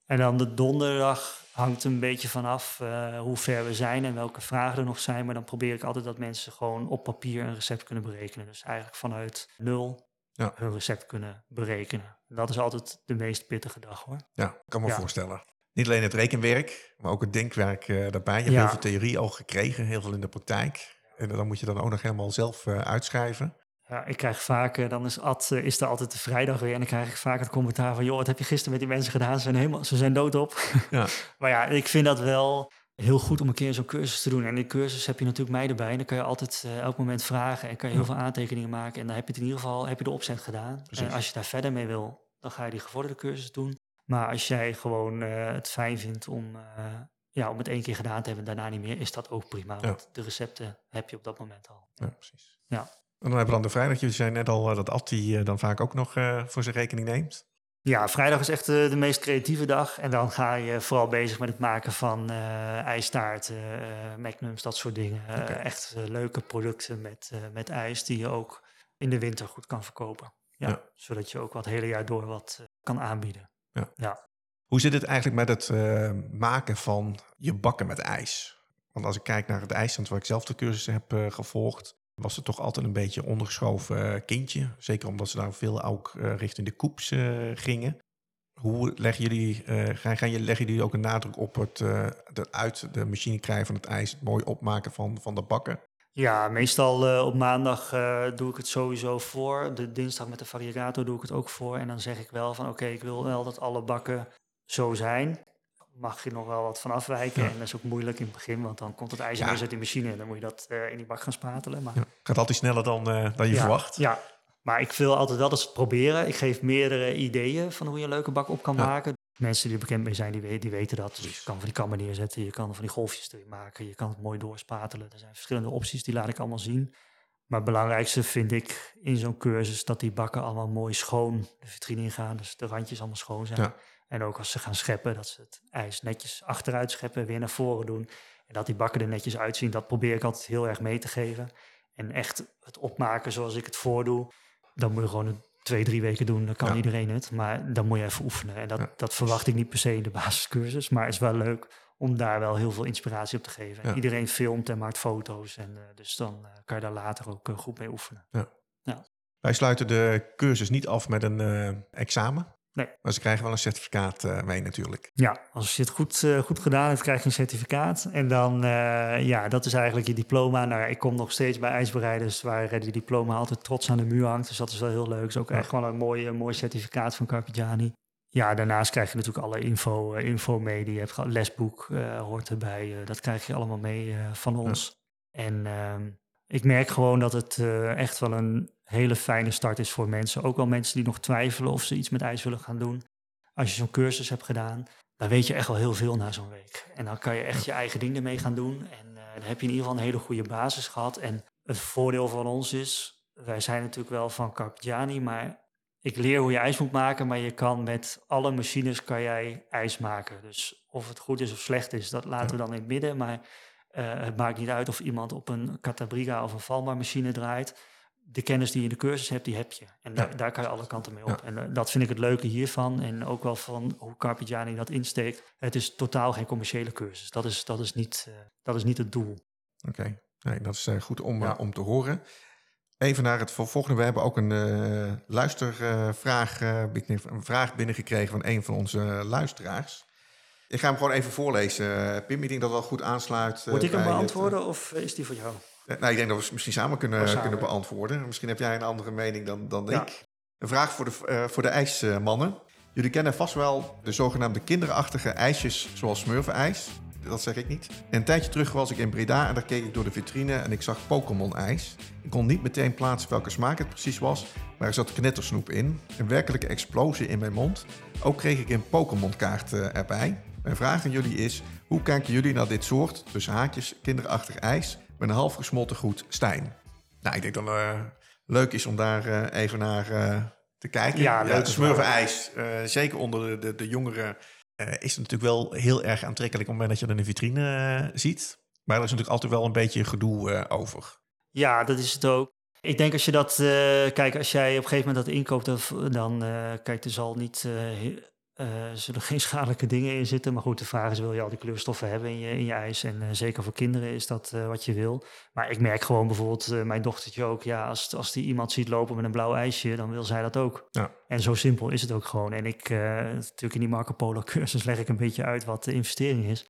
S1: En dan de donderdag hangt een beetje vanaf eh hoe ver we zijn en welke vragen er nog zijn. Maar dan probeer ik altijd dat mensen gewoon op papier een recept kunnen berekenen. Dus eigenlijk vanuit nul
S3: Ja.
S1: hun recept kunnen berekenen. En dat is altijd de meest pittige dag hoor.
S3: Ja, ik kan me
S1: Ja.
S3: voorstellen. Niet alleen het rekenwerk, maar ook het denkwerk eh, daarbij. Je hebt
S1: Ja.
S3: heel veel theorie al gekregen, heel veel in de praktijk. En dan moet je dan ook nog helemaal zelf eh, uitschrijven.
S1: Ja, ik krijg vaak, eh, dan is Ad, is er altijd de vrijdag weer. En dan krijg ik vaak het commentaar van, joh, wat heb je gisteren met die mensen gedaan? Ze zijn helemaal, ze zijn doodop.
S3: Ja.
S1: maar ja, ik vind dat wel heel goed om een keer zo'n cursus te doen. En in die cursus heb je natuurlijk mij erbij. En dan kan je altijd eh, elk moment vragen en kan je heel veel aantekeningen maken. En dan heb je het in ieder geval, heb je de opzet gedaan.
S3: Precies.
S1: En als je daar verder mee wil, dan ga je die gevorderde cursus doen. Maar als jij gewoon eh, het fijn vindt om, eh, ja, om het één keer gedaan te hebben en daarna niet meer, is dat ook prima.
S3: Ja.
S1: Want de recepten heb je op dat moment al.
S3: Ja, precies.
S1: Ja.
S3: En dan hebben we dan de vrijdag. Jullie zei net al dat eh, dan vaak ook nog voor zijn rekening neemt.
S1: Ja, vrijdag is echt eh, de meest creatieve dag. En dan ga je vooral bezig met het maken van eh ijstaarten, eh, magnums, dat soort dingen. Echt leuke producten met, met ijs die je ook in de winter goed kan verkopen. Ja,
S3: Ja.
S1: Zodat je ook wat hele jaar door wat kan aanbieden.
S3: Hoe zit het eigenlijk met het maken van je bakken met ijs? Want als ik kijk naar het ijsstand waar ik zelf de cursus heb gevolgd, was het toch altijd een beetje ondergeschoven eh, kindje. Zeker omdat ze daar veel ook eh, richting de koeps eh, gingen. Hoe leggen jullie, gaan, gaan jullie, leggen jullie ook een nadruk op het, het uit de machine krijgen van het ijs, het mooi opmaken van, van de bakken?
S1: Ja, meestal op maandag doe ik het sowieso voor. De dinsdag met de variegator doe ik het ook voor. En dan zeg ik wel van oké, ik wil wel dat alle bakken zo zijn mag je nog wel wat van afwijken. En dat is ook moeilijk in het begin, want dan komt het ijzer ja. uit die machine en dan moet je dat uh, in die bak gaan spatelen. Maar... Ja.
S3: Gaat altijd sneller dan, uh, dan je verwacht.
S1: Ja, maar ik wil altijd wel het proberen. Ik geef meerdere ideeën van hoe je een leuke bak op kan maken. Mensen die er bekend mee zijn, die, die weten dat. Dus je kan van die kammen neerzetten, je kan van die golfjes erin maken, je kan het mooi doorspatelen. Er zijn verschillende opties, die laat ik allemaal zien. Maar het belangrijkste vind ik in zo'n cursus dat die bakken allemaal mooi schoon de vitrine ingaan. Dus de randjes allemaal schoon zijn. En ook als ze gaan scheppen, dat ze het ijs netjes achteruit scheppen, weer naar voren doen. En dat die bakken er netjes uitzien, dat probeer ik altijd heel erg mee te geven. En echt het opmaken zoals ik het voordoe, dan moet je gewoon twee, drie weken doen. Dan kan iedereen het, maar dan moet je even oefenen. En dat, dat verwacht ik niet per se in de basiscursus, maar het is wel leuk om daar wel heel veel inspiratie op te geven. Iedereen filmt en maakt foto's, en uh, dus dan uh, kan je daar later ook uh, goed mee oefenen. Ja.
S3: Wij sluiten de cursus niet af met een examen.
S1: Nee.
S3: Maar ze krijgen wel een certificaat uh, mee natuurlijk.
S1: Ja, als je het goed, uh, goed gedaan hebt, krijg je een certificaat. En dan, uh, ja, dat is eigenlijk je diploma. Nou, ik kom nog steeds bij ijsbereiders waar die diploma altijd trots aan de muur hangt. Dus dat is wel heel leuk. is ook echt wel een mooi, mooi certificaat van Carpigiani. Ja, daarnaast krijg je natuurlijk alle info, info mee. Die je hebt lesboek hoort erbij. dat krijg je allemaal mee van ons. Ja. En ehm, ik merk gewoon dat het echt wel een hele fijne start is voor mensen. Ook wel mensen die nog twijfelen of ze iets met ijs willen gaan doen. Als je zo'n cursus hebt gedaan, dan weet je echt wel heel veel na zo'n week. En dan kan je echt je eigen dingen mee gaan doen. En uh, dan heb je in ieder geval een hele goede basis gehad. En het voordeel van ons is, wij zijn natuurlijk wel van Carpigiani, maar ik leer hoe je ijs moet maken, maar je kan met alle machines kan jij ijs maken. Dus of het goed is of slecht is, dat laten we dan in het midden. Maar uh, het maakt niet uit of iemand op een Catabriga of een Valmar machine draait de kennis die je in de cursus hebt, die heb je. En daar, daar kan je alle kanten mee op. En uh, dat vind ik het leuke hiervan. En ook wel van hoe Carpigiani dat insteekt. Het is totaal geen commerciële cursus. Dat is, dat is, niet, uh, dat is niet het doel.
S3: Oké, okay. dat is uh, goed om, om te horen. Even naar het volgende. We hebben ook een luistervraag een vraag binnengekregen van een van onze luisteraars. Ik ga hem gewoon even voorlezen, Pim. Ik denk dat wel goed aansluit.
S1: Moet ik hem beantwoorden of is die voor jou?
S3: Eh, nou, ik denk dat we het misschien samen kunnen, kunnen beantwoorden. Misschien heb jij een andere mening dan, dan ik. Een vraag voor de, uh, voor de ijsmannen. Jullie kennen vast wel de zogenaamde kinderachtige ijsjes zoals smurfenijs. Dat zeg ik niet. een tijdje terug was ik in Breda en daar keek ik door de vitrine en ik zag Pokémon-ijs. Ik kon niet meteen plaatsen welke smaak het precies was, maar er zat knettersnoep in. Een werkelijke explosie in mijn mond. Ook kreeg ik een Pokémon-kaart uh, erbij. Mijn vraag aan jullie is, hoe kijken jullie naar dit soort, tussen haakjes, kinderachtig ijs met een half gesmolten goed Stijn. Nou, ik denk dat het uh, leuk is om daar uh, even naar uh, te kijken.
S1: Ja, leuk.
S3: smurven ijs, zeker onder de, de, de jongeren, is het natuurlijk wel heel erg aantrekkelijk op het moment dat je er in de vitrine ziet. Maar er is natuurlijk altijd wel een beetje gedoe over.
S1: Ja, dat is het ook. Ik denk als je dat, kijk, als jij op een gegeven moment dat inkoopt, dan, kijk, er zal niet uh, er zullen geen schadelijke dingen in zitten. Maar goed, de vraag is: wil je al die kleurstoffen hebben in je, in je ijs? En uh, zeker voor kinderen is dat uh, wat je wil. Maar ik merk gewoon bijvoorbeeld mijn dochtertje ook. Ja, als, als die iemand ziet lopen met een blauw ijsje, dan wil zij dat ook. Ja. En zo simpel is het ook gewoon. En ik, natuurlijk in die Marco Polo cursus leg ik een beetje uit wat de investering is.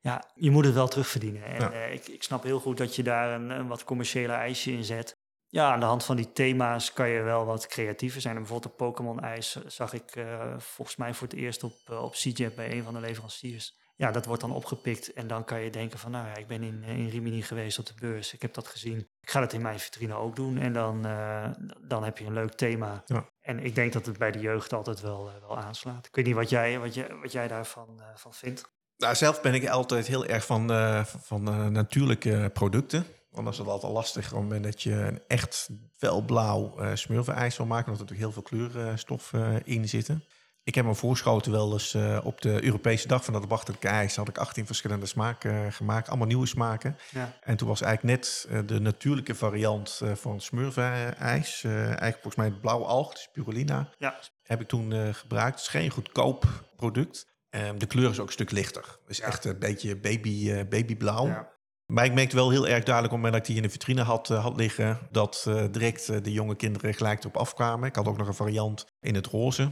S1: Ja, je moet het wel terugverdienen. En ja. ik, ik snap heel goed dat je daar een, een wat commerciële ijsje in zet. Ja, aan de hand van die thema's kan je wel wat creatiever zijn. bijvoorbeeld de Pokémon-ijs zag ik uh, volgens mij voor het eerst op, uh, op CJEP bij een van de leveranciers. Ja, dat wordt dan opgepikt en dan kan je denken van, nou ja, ik ben in, eh, in Rimini geweest op de beurs, ik heb dat gezien. Ik ga dat in mijn vitrine ook doen en dan, uh, dan heb je een leuk thema. Ja. En ik denk dat het bij de jeugd altijd wel, wel aanslaat. Ik weet niet wat jij, wat jij, wat jij daarvan van vindt.
S3: Nou, zelf ben ik altijd heel erg van, van natuurlijke producten. Want dan is het altijd lastig op het moment dat je een echt felblauw uh, smurfenijs wil maken. Omdat er natuurlijk heel veel kleurstoffen uh, in zitten. Ik heb me voorschoten wel eens uh, op de Europese dag van dat abachtelijke ijs. had ik 18 verschillende smaken gemaakt. Allemaal nieuwe smaken. Ja. En toen was eigenlijk net de natuurlijke variant van smurfenijs. eigenlijk volgens mij het blauwe alg, spirulina. Ja. Heb ik toen gebruikt. Het is geen goedkoop product. Um, de kleur is ook een stuk lichter. Dus ja. echt een beetje baby, babyblauw. Ja. Maar ik merkte wel heel erg duidelijk op het moment dat ik die in de vitrine had, uh, had liggen, dat uh, direct uh, de jonge kinderen gelijk erop afkwamen. Ik had ook nog een variant in het roze.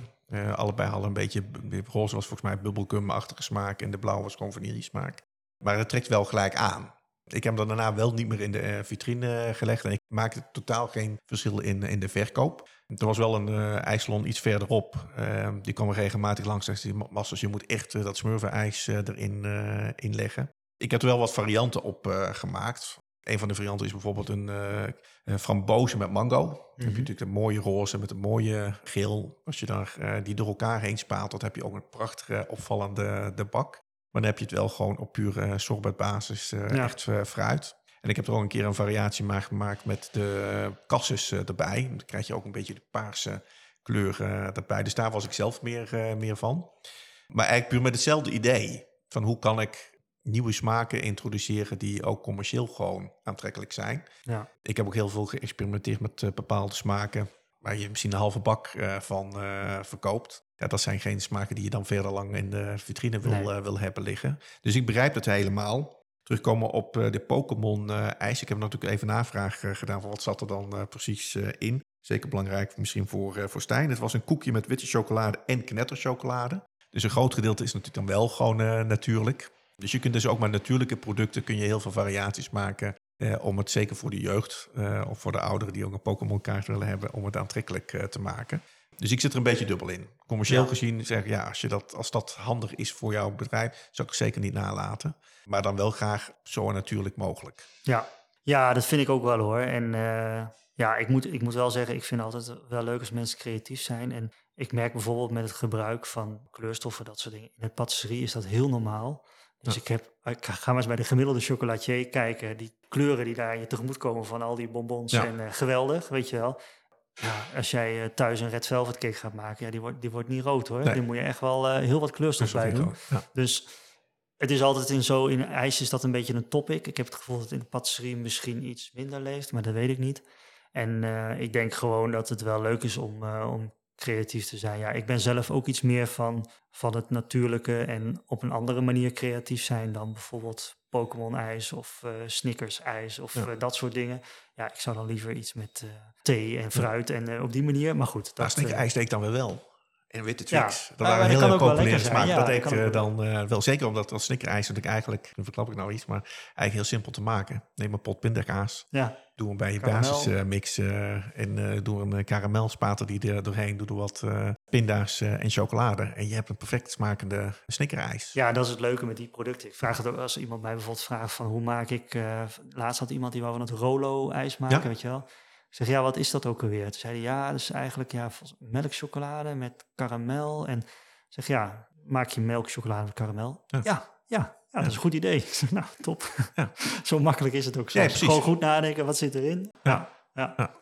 S3: Allebei hadden een beetje, roze was volgens mij bubblegum-achtige smaak en de blauwe was gewoon vanillesmaak. Maar het trekt wel gelijk aan. Ik heb hem daarna wel niet meer in de vitrine gelegd en ik maakte totaal geen verschil in, in de verkoop. Er was wel een ijssalon iets verderop. Uh, die kwam regelmatig langs en masters, je moet echt dat smurvenijs erin in leggen. Ik heb er wel wat varianten op gemaakt. Een van de varianten is bijvoorbeeld een, uh, frambozen met mango. Dan heb je mhm. natuurlijk een mooie roze met een mooie geel. Als je daar die door elkaar heen spaalt, dan heb je ook een prachtige opvallende de bak. Maar dan heb je het wel gewoon op pure sorbetbasis ja. echt fruit. En ik heb er ook een keer een variatie maar gemaakt met de cassus erbij. Dan krijg je ook een beetje de paarse kleur erbij. Dus daar was ik zelf meer, meer van. Maar eigenlijk puur met hetzelfde idee. Van hoe kan ik nieuwe smaken introduceren die ook commercieel gewoon aantrekkelijk zijn. Ja. Ik heb ook heel veel geëxperimenteerd met uh, bepaalde smaken waar je misschien een halve bak uh, van uh, verkoopt. Ja, dat zijn geen smaken die je dan verder lang in de vitrine wil, wil hebben liggen. Dus ik begrijp het helemaal. Terugkomen op de Pokémon ijs. Ik heb natuurlijk even navraag gedaan van wat zat er dan precies in. Zeker belangrijk misschien voor, voor Stijn. Het was een koekje met witte chocolade en knetterchocolade. Dus een groot gedeelte is natuurlijk dan wel gewoon natuurlijk. Dus je kunt dus ook met natuurlijke producten kun je heel veel variaties maken. Eh, om het zeker voor de jeugd eh, of voor de ouderen die ook een Pokémon kaart willen hebben, om het aantrekkelijk eh, te maken. Dus ik zit er een beetje dubbel in. Commercieel gezien zeg ik ja, als, je dat, als dat handig is voor jouw bedrijf, zou ik zeker niet nalaten. Maar dan wel graag zo natuurlijk mogelijk.
S1: Ja, ja dat vind ik ook wel hoor. En eh, ja, ik moet, ik moet wel zeggen, ik vind het altijd wel leuk als mensen creatief zijn. En ik merk bijvoorbeeld met het gebruik van kleurstoffen, dat soort dingen. In het patisserie is dat heel normaal. Dus ik, heb, ik ga maar eens bij de gemiddelde chocolatier kijken. Die kleuren die daar je tegemoet komen van al die bonbons. En uh, geweldig, weet je wel. Ja, als jij uh, thuis een red velvet cake gaat maken, ja, die, wordt, die wordt niet rood hoor. Die moet je echt wel uh, heel wat kleurstof bij doen. Ja. Dus het is altijd in zo, in ijs is dat een beetje een topic. Ik heb het gevoel dat het in de patisserie misschien iets minder leeft, maar dat weet ik niet. En ik denk gewoon dat het wel leuk is om, om creatief te zijn. Ja, ik ben zelf ook iets meer van, van het natuurlijke en op een andere manier creatief zijn dan bijvoorbeeld Pokémon ijs of uh, Snickers ijs of eh, dat soort dingen. Ja, ik zou dan liever iets met uh, thee en fruit en op die manier. Maar goed.
S3: Dat, Snickers ijs deed dan weer wel. En witte Twix. Ja, dat waren heel erg populaire smaak. Ja, dat deed ik dan wel zeker omdat dat snickerijs dat ik eigenlijk, nu verklap ik nou iets, maar eigenlijk heel simpel te maken. Neem een pot pindakaas. Ja. Doe hem bij je basismix en uh, doe een karamelspater die er doorheen. Doe er wat uh, pinda's en chocolade. En je hebt een perfect smakende snickerijs.
S1: Ja, dat is het leuke met die producten. Ik vraag het ook als iemand mij bijvoorbeeld vraagt van hoe maak ik... laatst had iemand die wou van het Rolo-ijs maken, weet je wel. Ik zeg, ja, wat is dat ook alweer? Toen zei hij, ja, dat is eigenlijk ja, melkchocolade met karamel. En zeg, ja, maak je melkchocolade met karamel? Ja, ja, ja, dat is een goed idee. nou, top. Ja. Zo makkelijk is het ook. Ja, Gewoon goed nadenken, wat zit erin? Ja, ja. ja.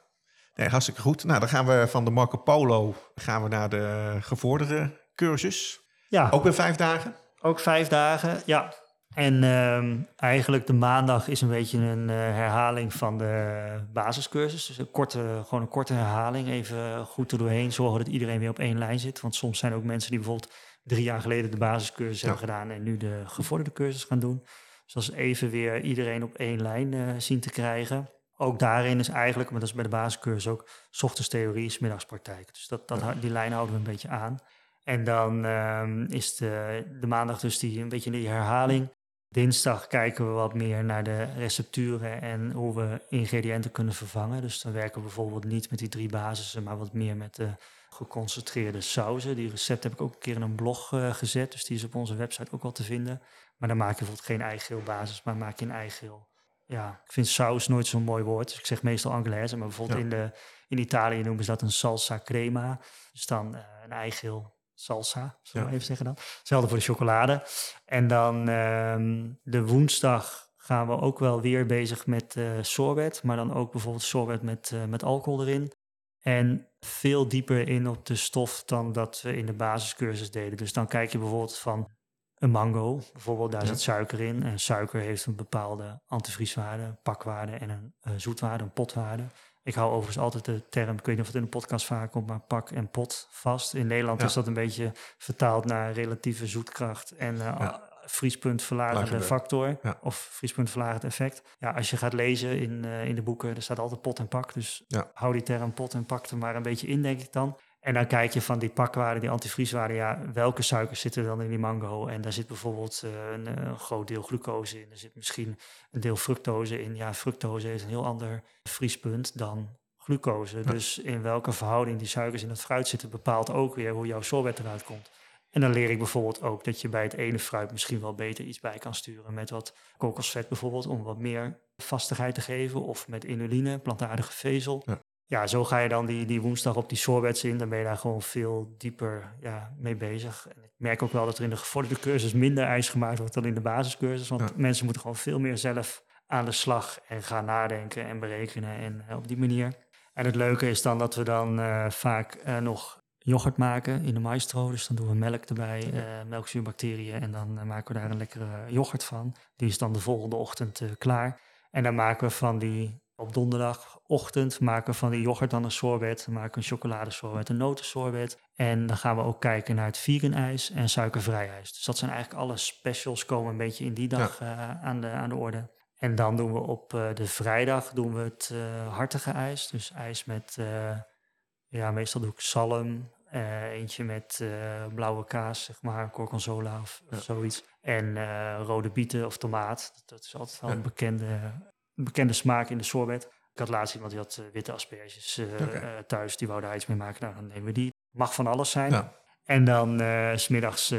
S3: Nee, hartstikke goed. Nou, dan gaan we van de Marco Polo gaan we naar de gevorderde cursus. Ja. Ook weer vijf dagen?
S1: Ook vijf dagen, ja. En ehm, eigenlijk de maandag is een beetje een uh, herhaling van de basiscursus. Dus een korte, gewoon een korte herhaling. Even goed er doorheen zorgen dat iedereen weer op één lijn zit. Want soms zijn er ook mensen die bijvoorbeeld drie jaar geleden de basiscursus hebben gedaan en nu de gevorderde cursus gaan doen. Dus dat is even weer iedereen op één lijn uh, zien te krijgen. Ook daarin is eigenlijk, maar dat is bij de basiscursus ook, s ochtends theorie, s middags praktijk. Dus dat, dat, die lijn houden we een beetje aan. En dan um, is de, de maandag dus die, een beetje die herhaling. Dinsdag kijken we wat meer naar de recepturen en hoe we ingrediënten kunnen vervangen. Dus dan werken we bijvoorbeeld niet met die drie basissen, maar wat meer met de geconcentreerde sauzen. Die recept heb ik ook een keer in een blog uh, gezet, dus die is op onze website ook wel te vinden. Maar dan maak je bijvoorbeeld geen eigeel basis, maar maak je een eigeel. Ja, ik vind saus nooit zo'n mooi woord, dus ik zeg meestal anglaise. Maar bijvoorbeeld in, de, in Italië noemen ze dat een salsa crema. Dus dan uh, een eigeel salsa, zullen we even zeggen dan. Hetzelfde voor de chocolade. En dan um, de woensdag gaan we ook wel weer bezig met uh, sorbet, maar dan ook bijvoorbeeld sorbet met, uh, met alcohol erin. En veel dieper in op de stof dan dat we in de basiscursus deden. Dus dan kijk je bijvoorbeeld van een mango, bijvoorbeeld, daar zit suiker in. En suiker heeft een bepaalde antivrieswaarde, pakwaarde en een zoetwaarde, een potwaarde. Ik hou overigens altijd de term, ik weet niet of het in de podcast vaak komt, maar pak en pot vast. In Nederland is dat een beetje vertaald naar relatieve zoetkracht en uh, ja. Vriespunt verlagende factor of vriespunt verlagend effect. Ja, als je gaat lezen in, uh, in de boeken, er staat altijd pot en pak. Dus hou die term pot en pak er maar een beetje in, denk ik dan. En dan kijk je van die pakwaarden, die antivrieswaarden, ja, welke suikers zitten dan in die mango? En daar zit bijvoorbeeld uh, een, een, groot deel glucose in. Er zit misschien een deel fructose in. Ja, fructose is een heel ander vriespunt dan glucose. Dus in welke verhouding die suikers in het fruit zitten, bepaalt ook weer hoe jouw sorbet eruit komt. En dan leer ik bijvoorbeeld ook dat je bij het ene fruit misschien wel beter iets bij kan sturen. Met wat kokosvet bijvoorbeeld, om wat meer vastigheid te geven. Of met inuline, plantaardige vezel. Ja. ja, zo ga je dan die, die woensdag op die sorbets in. Dan ben je daar gewoon veel dieper ja, mee bezig. En ik merk ook wel dat er in de gevorderde cursus minder ijs gemaakt wordt dan in de basiscursus. Want mensen moeten gewoon veel meer zelf aan de slag en gaan nadenken en berekenen. En eh, op die manier. En het leuke is dan dat we dan uh, vaak uh, nog yoghurt maken in de maestro. Dus dan doen we melk erbij, uh, melkzuurbacteriën. En dan uh, maken we daar een lekkere yoghurt van. Die is dan de volgende ochtend uh, klaar. En dan maken we van die, op donderdagochtend, maken we van die yoghurt dan een sorbet. Dan maken we een chocoladesorbet, een notensorbet. En dan gaan we ook kijken naar het vegan ijs en suikervrij ijs. Dus dat zijn eigenlijk alle specials komen een beetje in die dag ja. aan, de, aan de orde. En dan doen we op de vrijdag doen we het hartige ijs. Dus ijs met ja, meestal doe ik zalm. Uh, eentje met uh, blauwe kaas, zeg maar, gorgonzola of, ja. of zoiets. En uh, rode bieten of tomaat. Dat is altijd wel een bekende, een bekende smaak in de sorbet. Ik had laatst iemand die had witte asperges okay. thuis. Die wou daar iets mee maken. Nou, dan nemen we die. Mag van alles zijn. Ja. En dan smiddags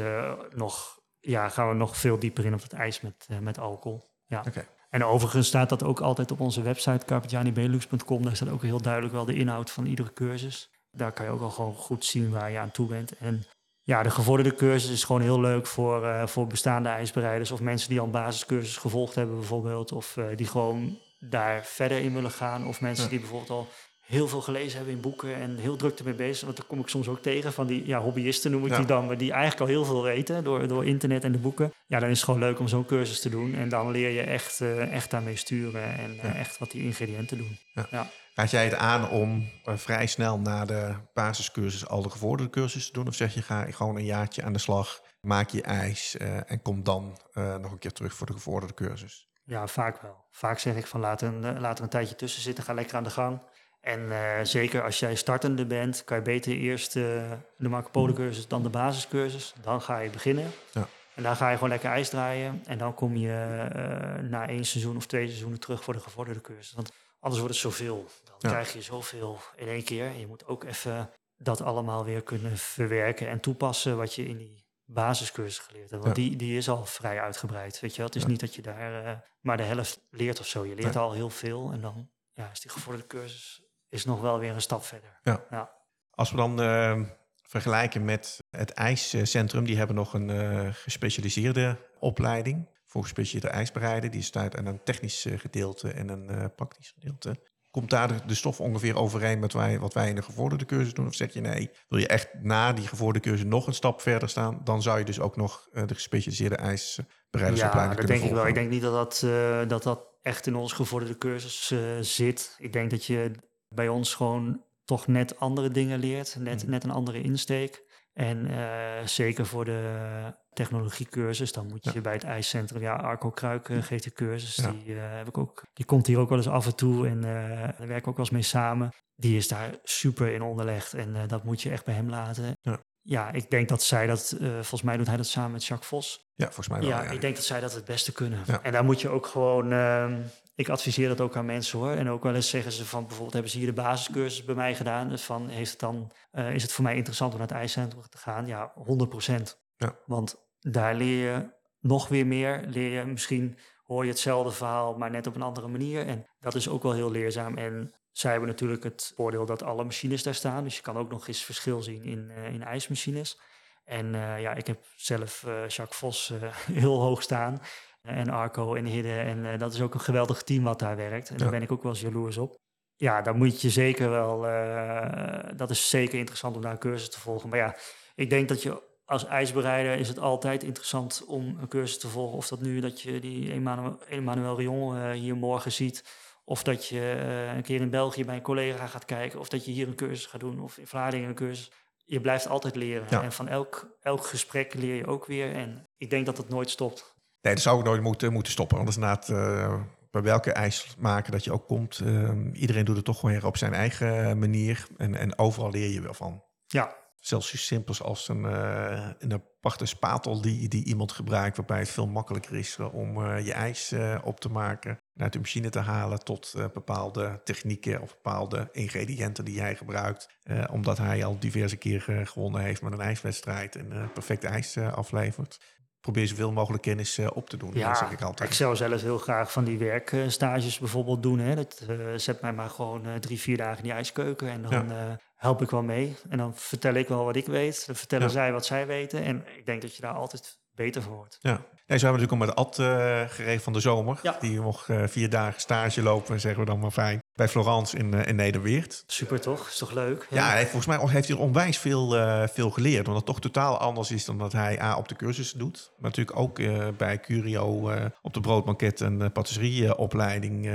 S1: nog, ja, gaan we nog veel dieper in op het ijs met, met alcohol. Ja. Okay. En overigens staat dat ook altijd op onze website carpetjanibelux.com. Daar staat ook heel duidelijk wel de inhoud van iedere cursus. Daar kan je ook al gewoon goed zien waar je aan toe bent. En ja, de gevorderde cursus is gewoon heel leuk voor, uh, voor bestaande ijsbereiders of mensen die al een basiscursus gevolgd hebben bijvoorbeeld. Of uh, die gewoon daar verder in willen gaan. Of mensen ja. die bijvoorbeeld al heel veel gelezen hebben in boeken en heel druk ermee bezig. Want daar kom ik soms ook tegen van die ja, hobbyisten noem ik ja. die dan, maar die eigenlijk al heel veel weten door, door internet en de boeken. Ja, dan is het gewoon leuk om zo'n cursus te doen. En dan leer je echt, uh, echt daarmee sturen en uh, echt wat die ingrediënten doen.
S3: Ja. Raad jij het aan om uh, vrij snel na de basiscursus al de gevorderde cursus te doen? Of zeg je ga gewoon een jaartje aan de slag, maak je ijs en kom dan nog een keer terug voor de gevorderde cursus?
S1: Ja, vaak wel. Vaak zeg ik van laat, een, laat er een tijdje tussen zitten, ga lekker aan de gang. En uh, zeker als jij startende bent, kan je beter eerst uh, de Marco Polo cursus dan de basiscursus. Dan ga je beginnen. Ja. En dan ga je gewoon lekker ijs draaien. En dan kom je uh, na één seizoen of twee seizoenen terug voor de gevorderde cursus. Want anders wordt het zoveel. Dan ja. krijg je zoveel in één keer. En je moet ook even dat allemaal weer kunnen verwerken en toepassen wat je in die basiscursus geleerd hebt. Want ja. die, die is al vrij uitgebreid. Weet je wel? Het is niet dat je daar maar de helft leert of zo. Je leert al heel veel en dan ja, is die gevorderde cursus is nog wel weer een stap verder.
S3: Ja. ja. Als we dan uh, vergelijken met het ijscentrum, die hebben nog een uh, gespecialiseerde opleiding voor gespecialiseerde ijsbereiden. Die staat aan een technisch gedeelte en een uh, praktisch gedeelte. Komt daar de, stof ongeveer overeen met wij, wat wij in de gevorderde cursus doen? Of zeg je nee, wil je echt na die gevorderde cursus nog een stap verder staan? Dan zou je dus ook nog de gespecialiseerde ijsbereidersopleiding
S1: ja, dat denk
S3: volgen.
S1: ik wel. Ik denk niet dat dat, dat, dat echt in onze gevorderde cursus zit. Ik denk dat je bij ons gewoon toch net andere dingen leert, net, net een andere insteek. En uh, zeker voor de technologiecursus, dan moet je ja. bij het ijscentrum, ja, Arco Kruik uh, geeft de cursus, ja. die, uh, heb ik ook, die komt hier ook wel eens af en toe en daar werken we ook wel eens mee samen. Die is daar super in onderlegd en dat moet je echt bij hem laten. Ja. Ja, ik denk dat zij dat, volgens mij doet hij dat samen met Jacques Vos.
S3: Ja, volgens mij wel.
S1: Ja, ik denk dat zij dat het beste kunnen. En daar moet je ook gewoon, ehm, ik adviseer dat ook aan mensen hoor. En ook wel eens zeggen ze van bijvoorbeeld hebben ze hier de basiscursus bij mij gedaan. Dus van heeft het dan, uh, is het voor mij interessant om naar het ijscentrum te gaan? Ja, 100 Ja. Want daar leer je nog weer meer. Leer je misschien hoor je hetzelfde verhaal, maar net op een andere manier. En dat is ook wel heel leerzaam. En zij hebben natuurlijk het voordeel dat alle machines daar staan. Dus je kan ook nog eens verschil zien in, uh, in ijsmachines. En uh, ja, ik heb zelf Jacques Vos heel hoog staan en Arco en Hidde. En uh, dat is ook een geweldig team wat daar werkt. En daar ben ik ook wel eens jaloers op. Ja, dan moet je zeker wel... Uh, dat is zeker interessant om daar een cursus te volgen. Maar ja, ik denk dat je als ijsbereider is het altijd interessant om een cursus te volgen. Of dat nu dat je die Emmanuel, Emmanuel Rion uh, hier morgen ziet... Of dat je uh, een keer in België bij een collega gaat kijken. Of dat je hier een cursus gaat doen. Of in Vlaardingen een cursus. Je blijft altijd leren. Ja. En van elk, elk gesprek leer je ook weer. En ik denk dat het nooit stopt.
S3: Nee, dat zou ik nooit moeten, moeten stoppen. Anders inderdaad, uh, bij welke ijs maken dat je ook komt. Uh, iedereen doet het toch gewoon weer op zijn eigen manier. En, en overal leer je wel van.
S1: Ja,
S3: Zelfs zo simpels als een, uh, een aparte spatel die, die iemand gebruikt, waarbij het veel makkelijker is uh, om je ijs op te maken, uit de machine te halen tot bepaalde technieken of bepaalde ingrediënten die hij gebruikt. omdat hij al diverse keer gewonnen heeft met een ijswedstrijd en perfect ijs aflevert probeer zoveel mogelijk kennis uh, op te doen.
S1: Ja,
S3: zeg ik altijd.
S1: Ik zou zelf heel graag van die werkstages bijvoorbeeld doen. Hè. Dat uh, zet mij maar gewoon uh, drie, vier dagen in die ijskeuken en dan ja. help ik wel mee. En dan vertel ik wel wat ik weet. Dan vertellen ja. zij wat zij weten. En ik denk dat je daar altijd beter voor wordt.
S3: Ja. Nee, zo hebben we natuurlijk ook met Ad uh, geregeld van de zomer.
S1: Ja.
S3: Die mocht uh, vier dagen stage lopen, zeggen we dan maar fijn. Bij Florence in, uh, in Nederweert.
S1: Super toch? Is toch leuk?
S3: Ja, hij, volgens mij heeft hij er onwijs veel, veel geleerd. Omdat het toch totaal anders is dan dat hij A op de cursussen doet. Maar natuurlijk ook bij Curio op de broodbanket en patisserieopleiding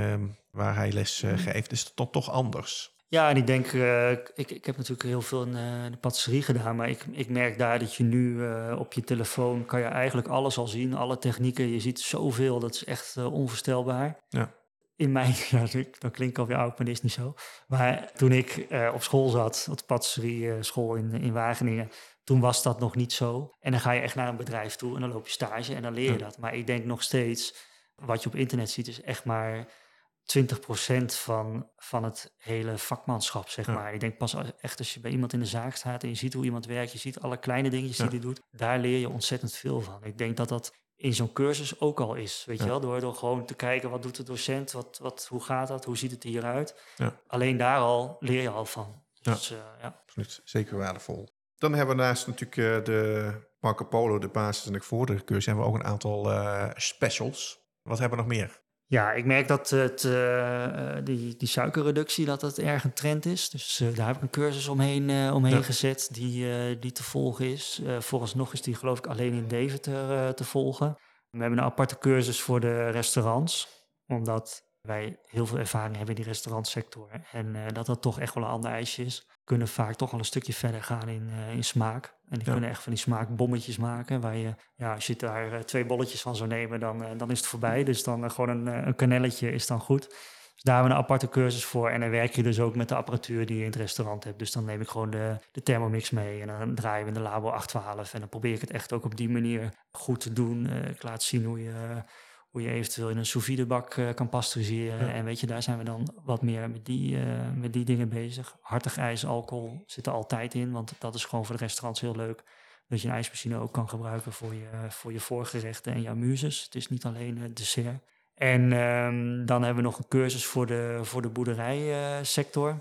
S3: waar hij les geeft. Is het toch, toch anders.
S1: Ja, en ik denk, uh, ik, ik heb natuurlijk heel veel in uh, de patisserie gedaan, maar ik, ik merk daar dat je nu uh, op je telefoon kan je eigenlijk alles al zien, alle technieken. Je ziet zoveel, dat is echt onvoorstelbaar.
S3: Ja.
S1: In mijn, ja, dat klinkt alweer oud, maar dat is niet zo. Maar toen ik op school zat, op de patisserie school in, in Wageningen, toen was dat nog niet zo. En dan ga je echt naar een bedrijf toe en dan loop je stage en dan leer je dat. Maar ik denk nog steeds, wat je op internet ziet, is echt maar 20% van, van het hele vakmanschap, zeg
S3: Ja.
S1: maar. Ik denk pas als- echt als je bij iemand in de zaak staat en je ziet hoe iemand werkt, je ziet alle kleine dingetjes
S3: Ja.
S1: die hij doet, daar leer je ontzettend veel van. Ik denk dat dat in zo'n cursus ook al is, weet
S3: Ja.
S1: je wel? Door, door gewoon te kijken, wat doet de docent, wat, wat, hoe gaat dat, hoe ziet het hieruit?
S3: Ja.
S1: Alleen daar al leer je al van.
S3: Ja.
S1: Dus, eh, ja.
S3: Absoluut, zeker waardevol. Dan hebben we naast natuurlijk eh, de Marco Polo, de basis en de vordere cursus, hebben we ook een aantal eh, specials. Wat hebben we nog meer?
S1: Ja, ik merk dat het, eh, eh, die, die suikerreductie dat dat erg een trend is. Dus eh, daar heb ik een cursus omheen, omheen
S3: Ja.
S1: gezet die, die te volgen is. Vooralsnog is die geloof ik alleen in Deventer te volgen. We hebben een aparte cursus voor de restaurants. Omdat wij heel veel ervaring hebben in die restaurantsector. En dat dat toch echt wel een ander ijsje is. Kunnen vaak toch al een stukje verder gaan in, in smaak. En die
S3: Ja.
S1: kunnen echt van die smaakbommetjes maken. Waar je, ja, als je daar eh, twee bolletjes van zou nemen, dan, eh, dan is het voorbij. Dus dan eh, gewoon een, een kanelletje is dan goed. Dus daar hebben we een aparte cursus voor. En dan werk je dus ook met de apparatuur die je in het restaurant hebt. Dus dan neem ik gewoon de, de Thermomix mee. En dan draaien we in de Labo 812. En dan probeer ik het echt ook op die manier goed te doen. Ik laat zien hoe je, hoe je eventueel in een sous bak eh, kan pasteuriseren.
S3: Ja.
S1: En weet je, daar zijn we dan wat meer met die, eh, met die dingen bezig. Hartig ijs, alcohol zit er altijd in. Want dat is gewoon voor de restaurants heel leuk. Dat je een ijsmachine ook kan gebruiken voor je, voor je voorgerechten en je amuses. Het is niet alleen eh, dessert. En ehm, dan hebben we nog een cursus voor de, voor de boerderijsector.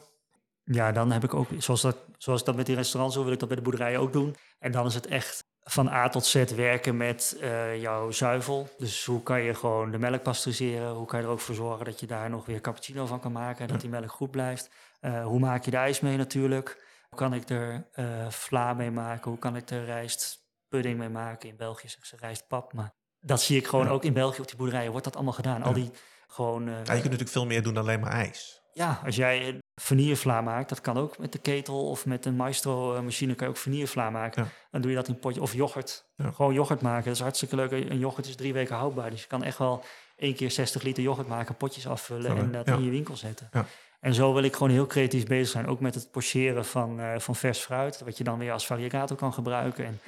S1: ja, dan heb ik ook, zoals, dat, zoals ik dat met die restaurants doe, wil ik dat bij de boerderijen ook doen. En dan is het echt van A tot Z werken met eh, jouw zuivel. Dus hoe kan je gewoon de melk pasteuriseren? Hoe kan je er ook voor zorgen dat je daar nog weer cappuccino van kan maken? Dat die melk goed blijft. Eh, hoe maak je de ijs mee natuurlijk? Hoe kan ik er eh vla mee maken? Hoe kan ik er rijstpudding mee maken? In België zeggen ze rijstpap, maar dat zie ik gewoon
S3: Ja.
S1: ook in België op die boerderijen. Wordt dat allemaal gedaan? Al die gewoon...
S3: Ja, je kunt natuurlijk veel meer doen dan alleen maar ijs.
S1: ja, als jij vanillevla maakt, dat kan ook met de ketel of met een maestro-machine kan je ook vanillevla maken.
S3: Ja.
S1: Dan doe je dat in een potje. Of yoghurt.
S3: Ja.
S1: Gewoon yoghurt maken. Dat is hartstikke leuk. Een yoghurt is drie weken houdbaar. Dus je kan echt wel één keer 60 liter yoghurt maken, potjes afvullen
S3: Ja,
S1: en dat in je winkel zetten.
S3: Ja.
S1: En zo wil ik gewoon heel creatief bezig zijn. Ook met het pocheren van, eh, van vers fruit. Wat je dan weer als variegator kan gebruiken. En,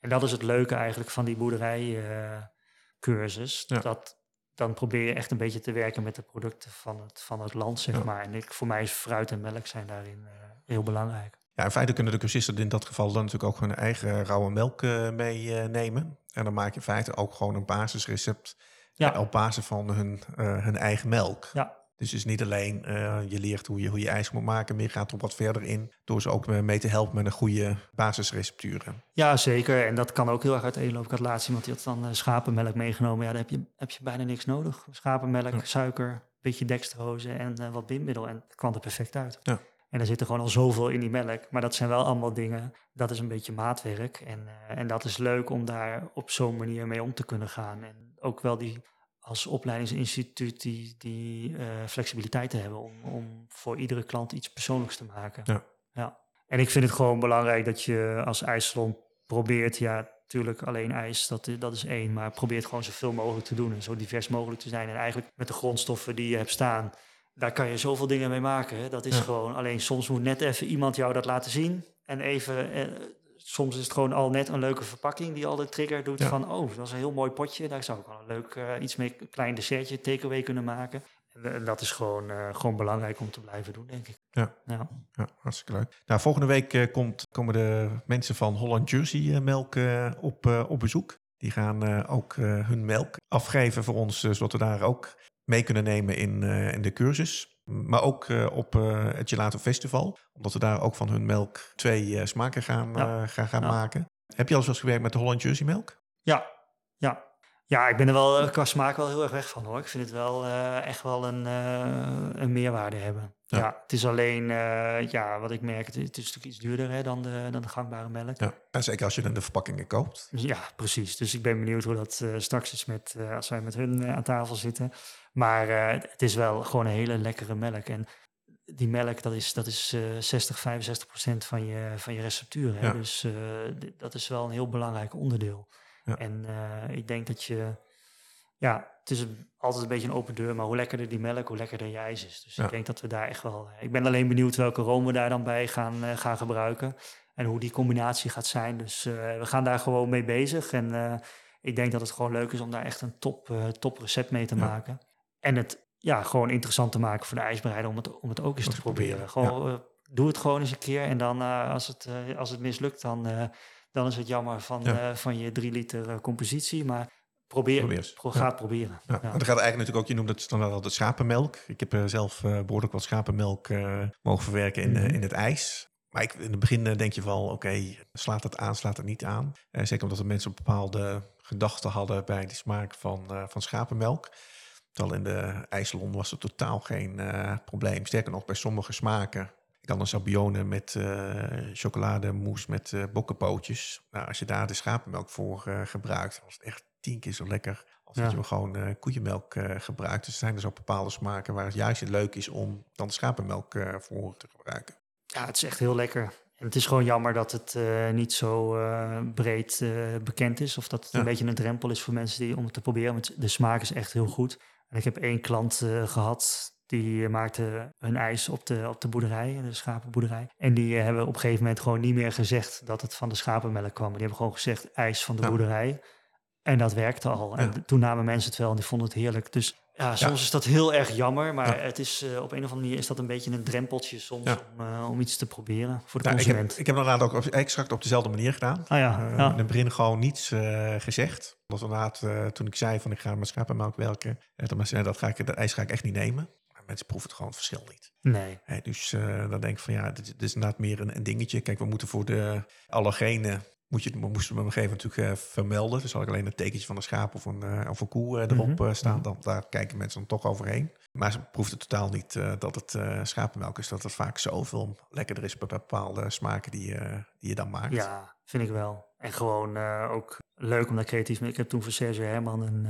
S1: en dat is het leuke eigenlijk van die boerderijcursus.
S3: Ja.
S1: Dat dan probeer je echt een beetje te werken met de producten van het, van het land, zeg
S3: Ja.
S1: maar. En ik, voor mij is fruit en melk zijn daarin eh, heel belangrijk.
S3: Ja, in feite kunnen de cursisten in dat geval dan natuurlijk ook hun eigen rauwe melk eh, meenemen. en dan maak je in feite ook gewoon een basisrecept
S1: Ja.
S3: eh, op basis van hun, eh, hun eigen melk.
S1: Ja.
S3: Dus het is niet alleen eh, je leert hoe je, hoe je ijs moet maken, maar je gaat er wat verder in door ze ook mee te helpen met een goede basisrecepturen.
S1: Ja, zeker. En dat kan ook heel erg uiteenlopen. Ik had laatst iemand die had dan eh, schapenmelk meegenomen. Ja, daar heb je, heb je bijna niks nodig. Schapenmelk,
S3: Ja.
S1: suiker, beetje dextrose en eh, wat bindmiddel. En het kwam er perfect uit.
S3: Ja.
S1: En er zit er gewoon al zoveel in die melk. Maar dat zijn wel allemaal dingen. Dat is een beetje maatwerk. En, en dat is leuk om daar op zo'n manier mee om te kunnen gaan. En ook wel die als opleidingsinstituut die, die eh, flexibiliteit te hebben om, om voor iedere klant iets persoonlijks te maken.
S3: Ja.
S1: ja. En ik vind het gewoon belangrijk dat je als ijssalon probeert, ja, natuurlijk alleen ijs, dat, dat is één, maar probeert gewoon zoveel mogelijk te doen en zo divers mogelijk te zijn. En eigenlijk met de grondstoffen die je hebt staan, daar kan je zoveel dingen mee maken. Hè. Dat is
S3: Ja.
S1: gewoon, alleen soms moet net even iemand jou dat laten zien. En even, eh, soms is het gewoon al net een leuke verpakking die al de trigger doet
S3: Ja.
S1: van, oh, dat is een heel mooi potje. Daar zou ik wel een leuk eh, iets mee, een klein dessertje, takeaway kunnen maken. En, en dat is gewoon, eh, gewoon belangrijk om te blijven doen, denk ik.
S3: Ja.
S1: Ja.
S3: Ja, hartstikke leuk. Nou, volgende week eh, komt, komen de mensen van Holland Jersey eh, melk eh, op, eh, op bezoek. Die gaan eh, ook eh, hun melk afgeven voor ons, eh, zodat we daar ook mee kunnen nemen in, eh, in de cursus. Maar ook eh, op eh, het Gelato Festival, omdat we daar ook van hun melk twee eh, smaken gaan,
S1: Ja.
S3: gaan, gaan
S1: Ja.
S3: maken. Heb je al eens gewerkt met de Holland Jersey melk?
S1: Ja, ja. Ja, ik ben er wel eh, qua smaak wel heel erg weg van hoor. Ik vind het wel eh, echt wel een, eh, een meerwaarde hebben.
S3: Ja.
S1: Ja. het is alleen, ja, wat ik merk, het, het is natuurlijk iets duurder hè, dan, de, dan de gangbare melk.
S3: Ja. En zeker als je dan de verpakkingen koopt.
S1: Ja, precies. Dus ik ben benieuwd hoe dat straks is met, als wij met hun aan tafel zitten. Maar het is wel gewoon een hele lekkere melk. En die melk, dat is, dat is eh 60, 65 procent van je, van je receptuur. Hè?
S3: Ja.
S1: Dus dat is wel een heel belangrijk onderdeel.
S3: Ja.
S1: En eh, ik denk dat je... Ja, het is een- altijd een beetje een open deur, maar hoe lekkerder die melk, hoe lekkerder je ijs is. Dus
S3: Ja.
S1: ik denk dat we daar echt wel... Ik ben alleen benieuwd welke room we daar dan bij gaan, eh, gaan gebruiken. En hoe die combinatie gaat zijn. Dus eh, we gaan daar gewoon mee bezig. En eh, ik denk dat het gewoon leuk is om daar echt een top, eh, top recept mee te
S3: Ja.
S1: maken. En het ja, gewoon interessant te maken voor de ijsbereider om het, om het ook eens te
S3: te
S1: proberen.
S3: proberen,
S1: Gewoon, eh, doe het gewoon eens een keer. En dan eh, als, het, eh, als het mislukt, dan, eh, dan is het jammer van,
S3: Ja.
S1: eh, van je drie liter eh, compositie. Maar probeer,
S3: Probeer
S1: pro-
S3: Ja.
S1: ga het proberen.
S3: Ja,
S1: Ja.
S3: en dan gaat het eigenlijk natuurlijk ook, je noemt het standaard altijd schapenmelk. Ik heb eh, zelf eh behoorlijk wat schapenmelk mogen verwerken in,
S1: Mhm.
S3: in het ijs. Maar ik, in het begin denk je wel, oké, slaat het aan, slaat het niet aan. Zeker omdat de mensen een bepaalde gedachten hadden bij de smaak van, van schapenmelk. Terwijl in de ijssalon was er totaal geen probleem. Sterker nog, bij sommige smaken. Ik had een sabione met eh chocolademousse met eh bokkenpootjes. Nou, als je daar de schapenmelk voor eh, gebruikt, was het echt tien keer zo lekker als dat je gewoon koeienmelk gebruikt. Dus er zijn dus ook bepaalde smaken waar het juist leuk is om dan de schapenmelk voor te gebruiken.
S1: Ja, het is echt heel lekker. En het is gewoon jammer dat het niet zo breed bekend is. Of dat het
S3: Ja.
S1: een beetje een drempel is voor mensen die, om het te proberen. Want de smaak is echt heel goed. En ik heb één klant eh, gehad. Die maakte hun ijs op de, op de boerderij, de schapenboerderij. En die eh, hebben op een gegeven moment gewoon niet meer gezegd dat het van de schapenmelk kwam. Die hebben gewoon gezegd ijs van de
S3: Ja.
S1: boerderij. En dat werkte al. En toen namen mensen het wel en die vonden het heerlijk. Dus ja, soms is dat heel erg jammer. Maar het is, eh, op een of andere manier is dat een beetje een drempeltje soms om, eh, om iets te proberen voor de
S3: Nou, ik, heb,
S1: consument.
S3: ik heb inderdaad ook exact op dezelfde manier gedaan.
S1: Ah ja,
S3: Eh. In het begin gewoon niets eh, gezegd. Dat was inderdaad, eh, toen ik zei van ik ga met schapenmelk werken. Toen mensen dat, ga ik, dat ijs ga ik echt niet nemen. Mensen proeven het gewoon het verschil niet.
S1: Nee.
S3: Dus eh, dan denk ik van ja, dit, dit is inderdaad meer een, een dingetje. Kijk, we moeten voor de allergenen, moet je, we moesten we op een gegeven moment natuurlijk eh, vermelden. Dus had ik alleen een tekentje van een schaap of een, eh, of een koe erop
S1: Mhm.
S3: eh, staan. Dan, daar kijken mensen dan toch overheen. Maar ze proefden totaal niet dat het schapenmelk is. Dat het vaak zoveel lekkerder is bij bepaalde smaken die, je die je dan maakt.
S1: Ja, vind ik wel. En gewoon ook leuk om daar creatief mee. Ik heb toen voor Sergio Herman een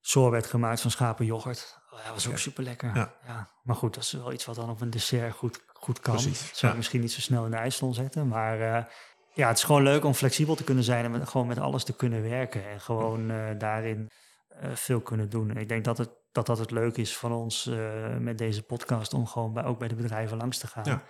S1: sorbet gemaakt van schapenyoghurt. Oh, dat was ook super lekker.
S3: Ja.
S1: Ja. Maar goed, dat is wel iets wat dan op een dessert goed, goed kan.
S3: Precies,
S1: zou
S3: ja.
S1: misschien niet zo snel in de ijssalon zetten. Maar eh, ja, het is gewoon leuk om flexibel te kunnen zijn en met, gewoon met alles te kunnen werken. En gewoon eh, daarin eh, veel kunnen doen. En ik denk dat het, dat dat het leuk is van ons met deze podcast om gewoon bij, ook bij de bedrijven langs te gaan.
S3: Ja.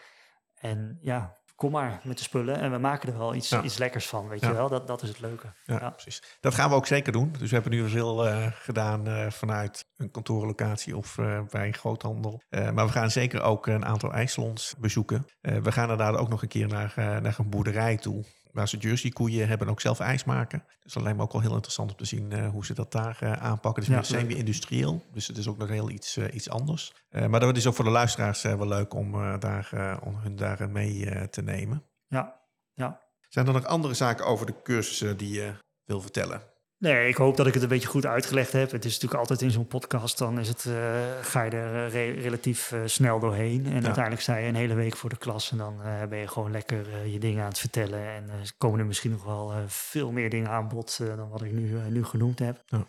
S1: En ja, kom maar met de spullen en we maken er wel iets,
S3: Ja.
S1: iets lekkers van, weet
S3: Ja.
S1: je wel. Dat, dat is het leuke.
S3: Ja,
S1: Ja.
S3: precies. Dat gaan we ook zeker doen. Dus we hebben nu veel eh, gedaan eh, vanuit een kantoorlocatie of eh, bij een groothandel. Maar we gaan zeker ook een aantal ijssalons bezoeken. We gaan inderdaad ook nog een keer naar, naar een boerderij toe. Waar ze jersey koeien hebben en ook zelf ijs maken. Dus dat lijkt me ook wel heel interessant om te zien eh, hoe ze dat daar eh, aanpakken. Het is
S1: Ja,
S3: meer semi-industrieel, dus het is ook nog heel iets, eh, iets anders. Maar dat is ook voor de luisteraars wel leuk om, daar, om hun daar mee te nemen.
S1: Ja, ja.
S3: Zijn er nog andere zaken over de cursussen die je wil vertellen?
S1: Nee, ik hoop dat ik het een beetje goed uitgelegd heb. Het is natuurlijk altijd in zo'n podcast, dan is het, eh, ga je er eh, re- relatief eh, snel doorheen. En uiteindelijk sta je een hele week voor de klas en dan ben je gewoon lekker je dingen aan het vertellen. En komen er misschien nog wel veel meer dingen aan bod dan wat ik nu, nu genoemd heb.
S3: Ja.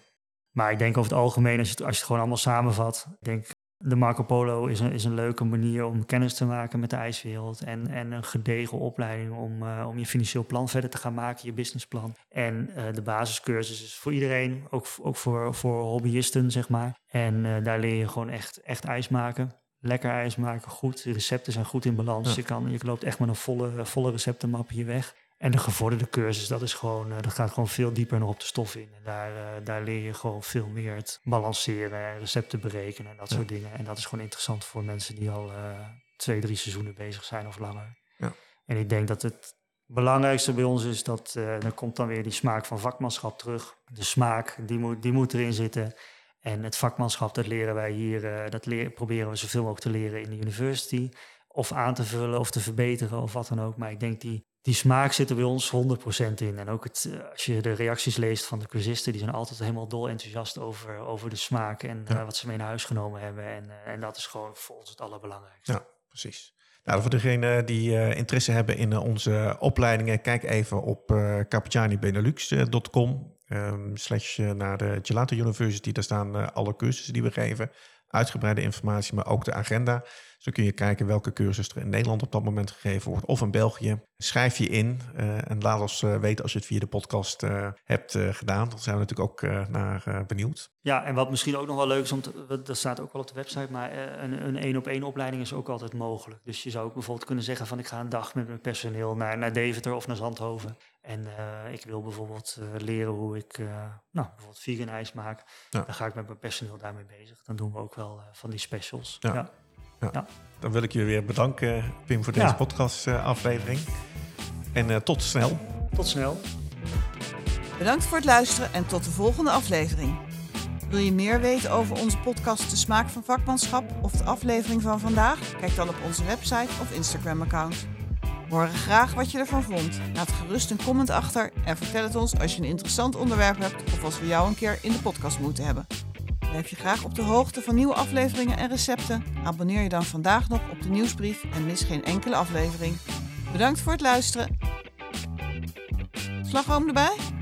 S1: Maar ik denk over het algemeen, als je het, als je het gewoon allemaal samenvat, ik denk de Marco Polo is een, is een leuke manier om kennis te maken met de ijswereld. En, en een gedegen opleiding om, eh, om je financieel plan verder te gaan maken, je businessplan. En eh, de basiscursus is voor iedereen, ook, ook voor, voor hobbyisten, zeg maar. En eh, daar leer je gewoon echt, echt ijs maken. lekker ijs maken, goed. De recepten zijn goed in balans.
S3: Ja.
S1: Je, kan, je loopt echt met een volle, volle receptenmap hier weg. En de gevorderde cursus, dat, is gewoon, eh, dat gaat gewoon veel dieper nog op de stof in. En daar, eh, daar leer je gewoon veel meer het balanceren, en recepten berekenen en dat
S3: Ja.
S1: soort dingen. En dat is gewoon interessant voor mensen die al eh, twee, drie seizoenen bezig zijn of langer.
S3: Ja.
S1: En ik denk dat het belangrijkste bij ons is dat eh er komt dan weer die smaak van vakmanschap terug. De smaak, die moet, die moet erin zitten. En het vakmanschap, dat leren wij hier, dat leer, proberen we zoveel mogelijk te leren in de university. Of aan te vullen of te verbeteren of wat dan ook. Maar ik denk die, die smaak zit er bij ons 100% in. En ook het, eh, als je de reacties leest van de cursisten, die zijn altijd helemaal dol enthousiast over, over de smaak en
S3: Ja.
S1: eh, wat ze mee naar huis genomen hebben. En, eh, en dat is gewoon voor ons het allerbelangrijkste.
S3: Ja, precies. Nou, voor degenen die interesse hebben in onze opleidingen, kijk even op uh, cappuccanibenelux.com ehm, slash naar de Gelato University. Daar staan alle cursussen die we geven. Uitgebreide informatie, maar ook de agenda. Zo kun je kijken welke cursus er in Nederland op dat moment gegeven wordt of in België. Schrijf je in eh, en laat ons eh, weten als je het via de podcast eh, hebt gedaan. Daar zijn we natuurlijk ook naar benieuwd.
S1: Ja, en wat misschien ook nog wel leuk is, te, dat staat ook wel op de website, maar een, een één-op-één opleiding is ook altijd mogelijk. Dus je zou ook bijvoorbeeld kunnen zeggen van ik ga een dag met mijn personeel naar, naar Deventer of naar Zandhoven. En uh, ik wil bijvoorbeeld uh, leren hoe ik uh, nou, bijvoorbeeld vegan ijs maak. Ja. Dan ga ik met mijn personeel daarmee bezig. Dan doen we ook wel van die specials.
S3: Ja.
S1: ja.
S3: Ja. ja. Dan wil ik je weer bedanken, Pim, voor deze ja. podcast-aflevering. En tot snel.
S1: Tot snel.
S2: Bedankt voor het luisteren en tot de volgende aflevering. Wil je meer weten over onze podcast De Smaak van Vakmanschap of de aflevering van vandaag? Kijk dan op onze website of Instagram-account. We graag wat je ervan vond. Laat gerust een comment achter en vertel het ons als je een interessant onderwerp hebt of als we jou een keer in de podcast moeten hebben. Blijf je graag op de hoogte van nieuwe afleveringen en recepten? Abonneer je dan vandaag nog op de nieuwsbrief en mis geen enkele aflevering. Bedankt voor het luisteren. Slagroom erbij?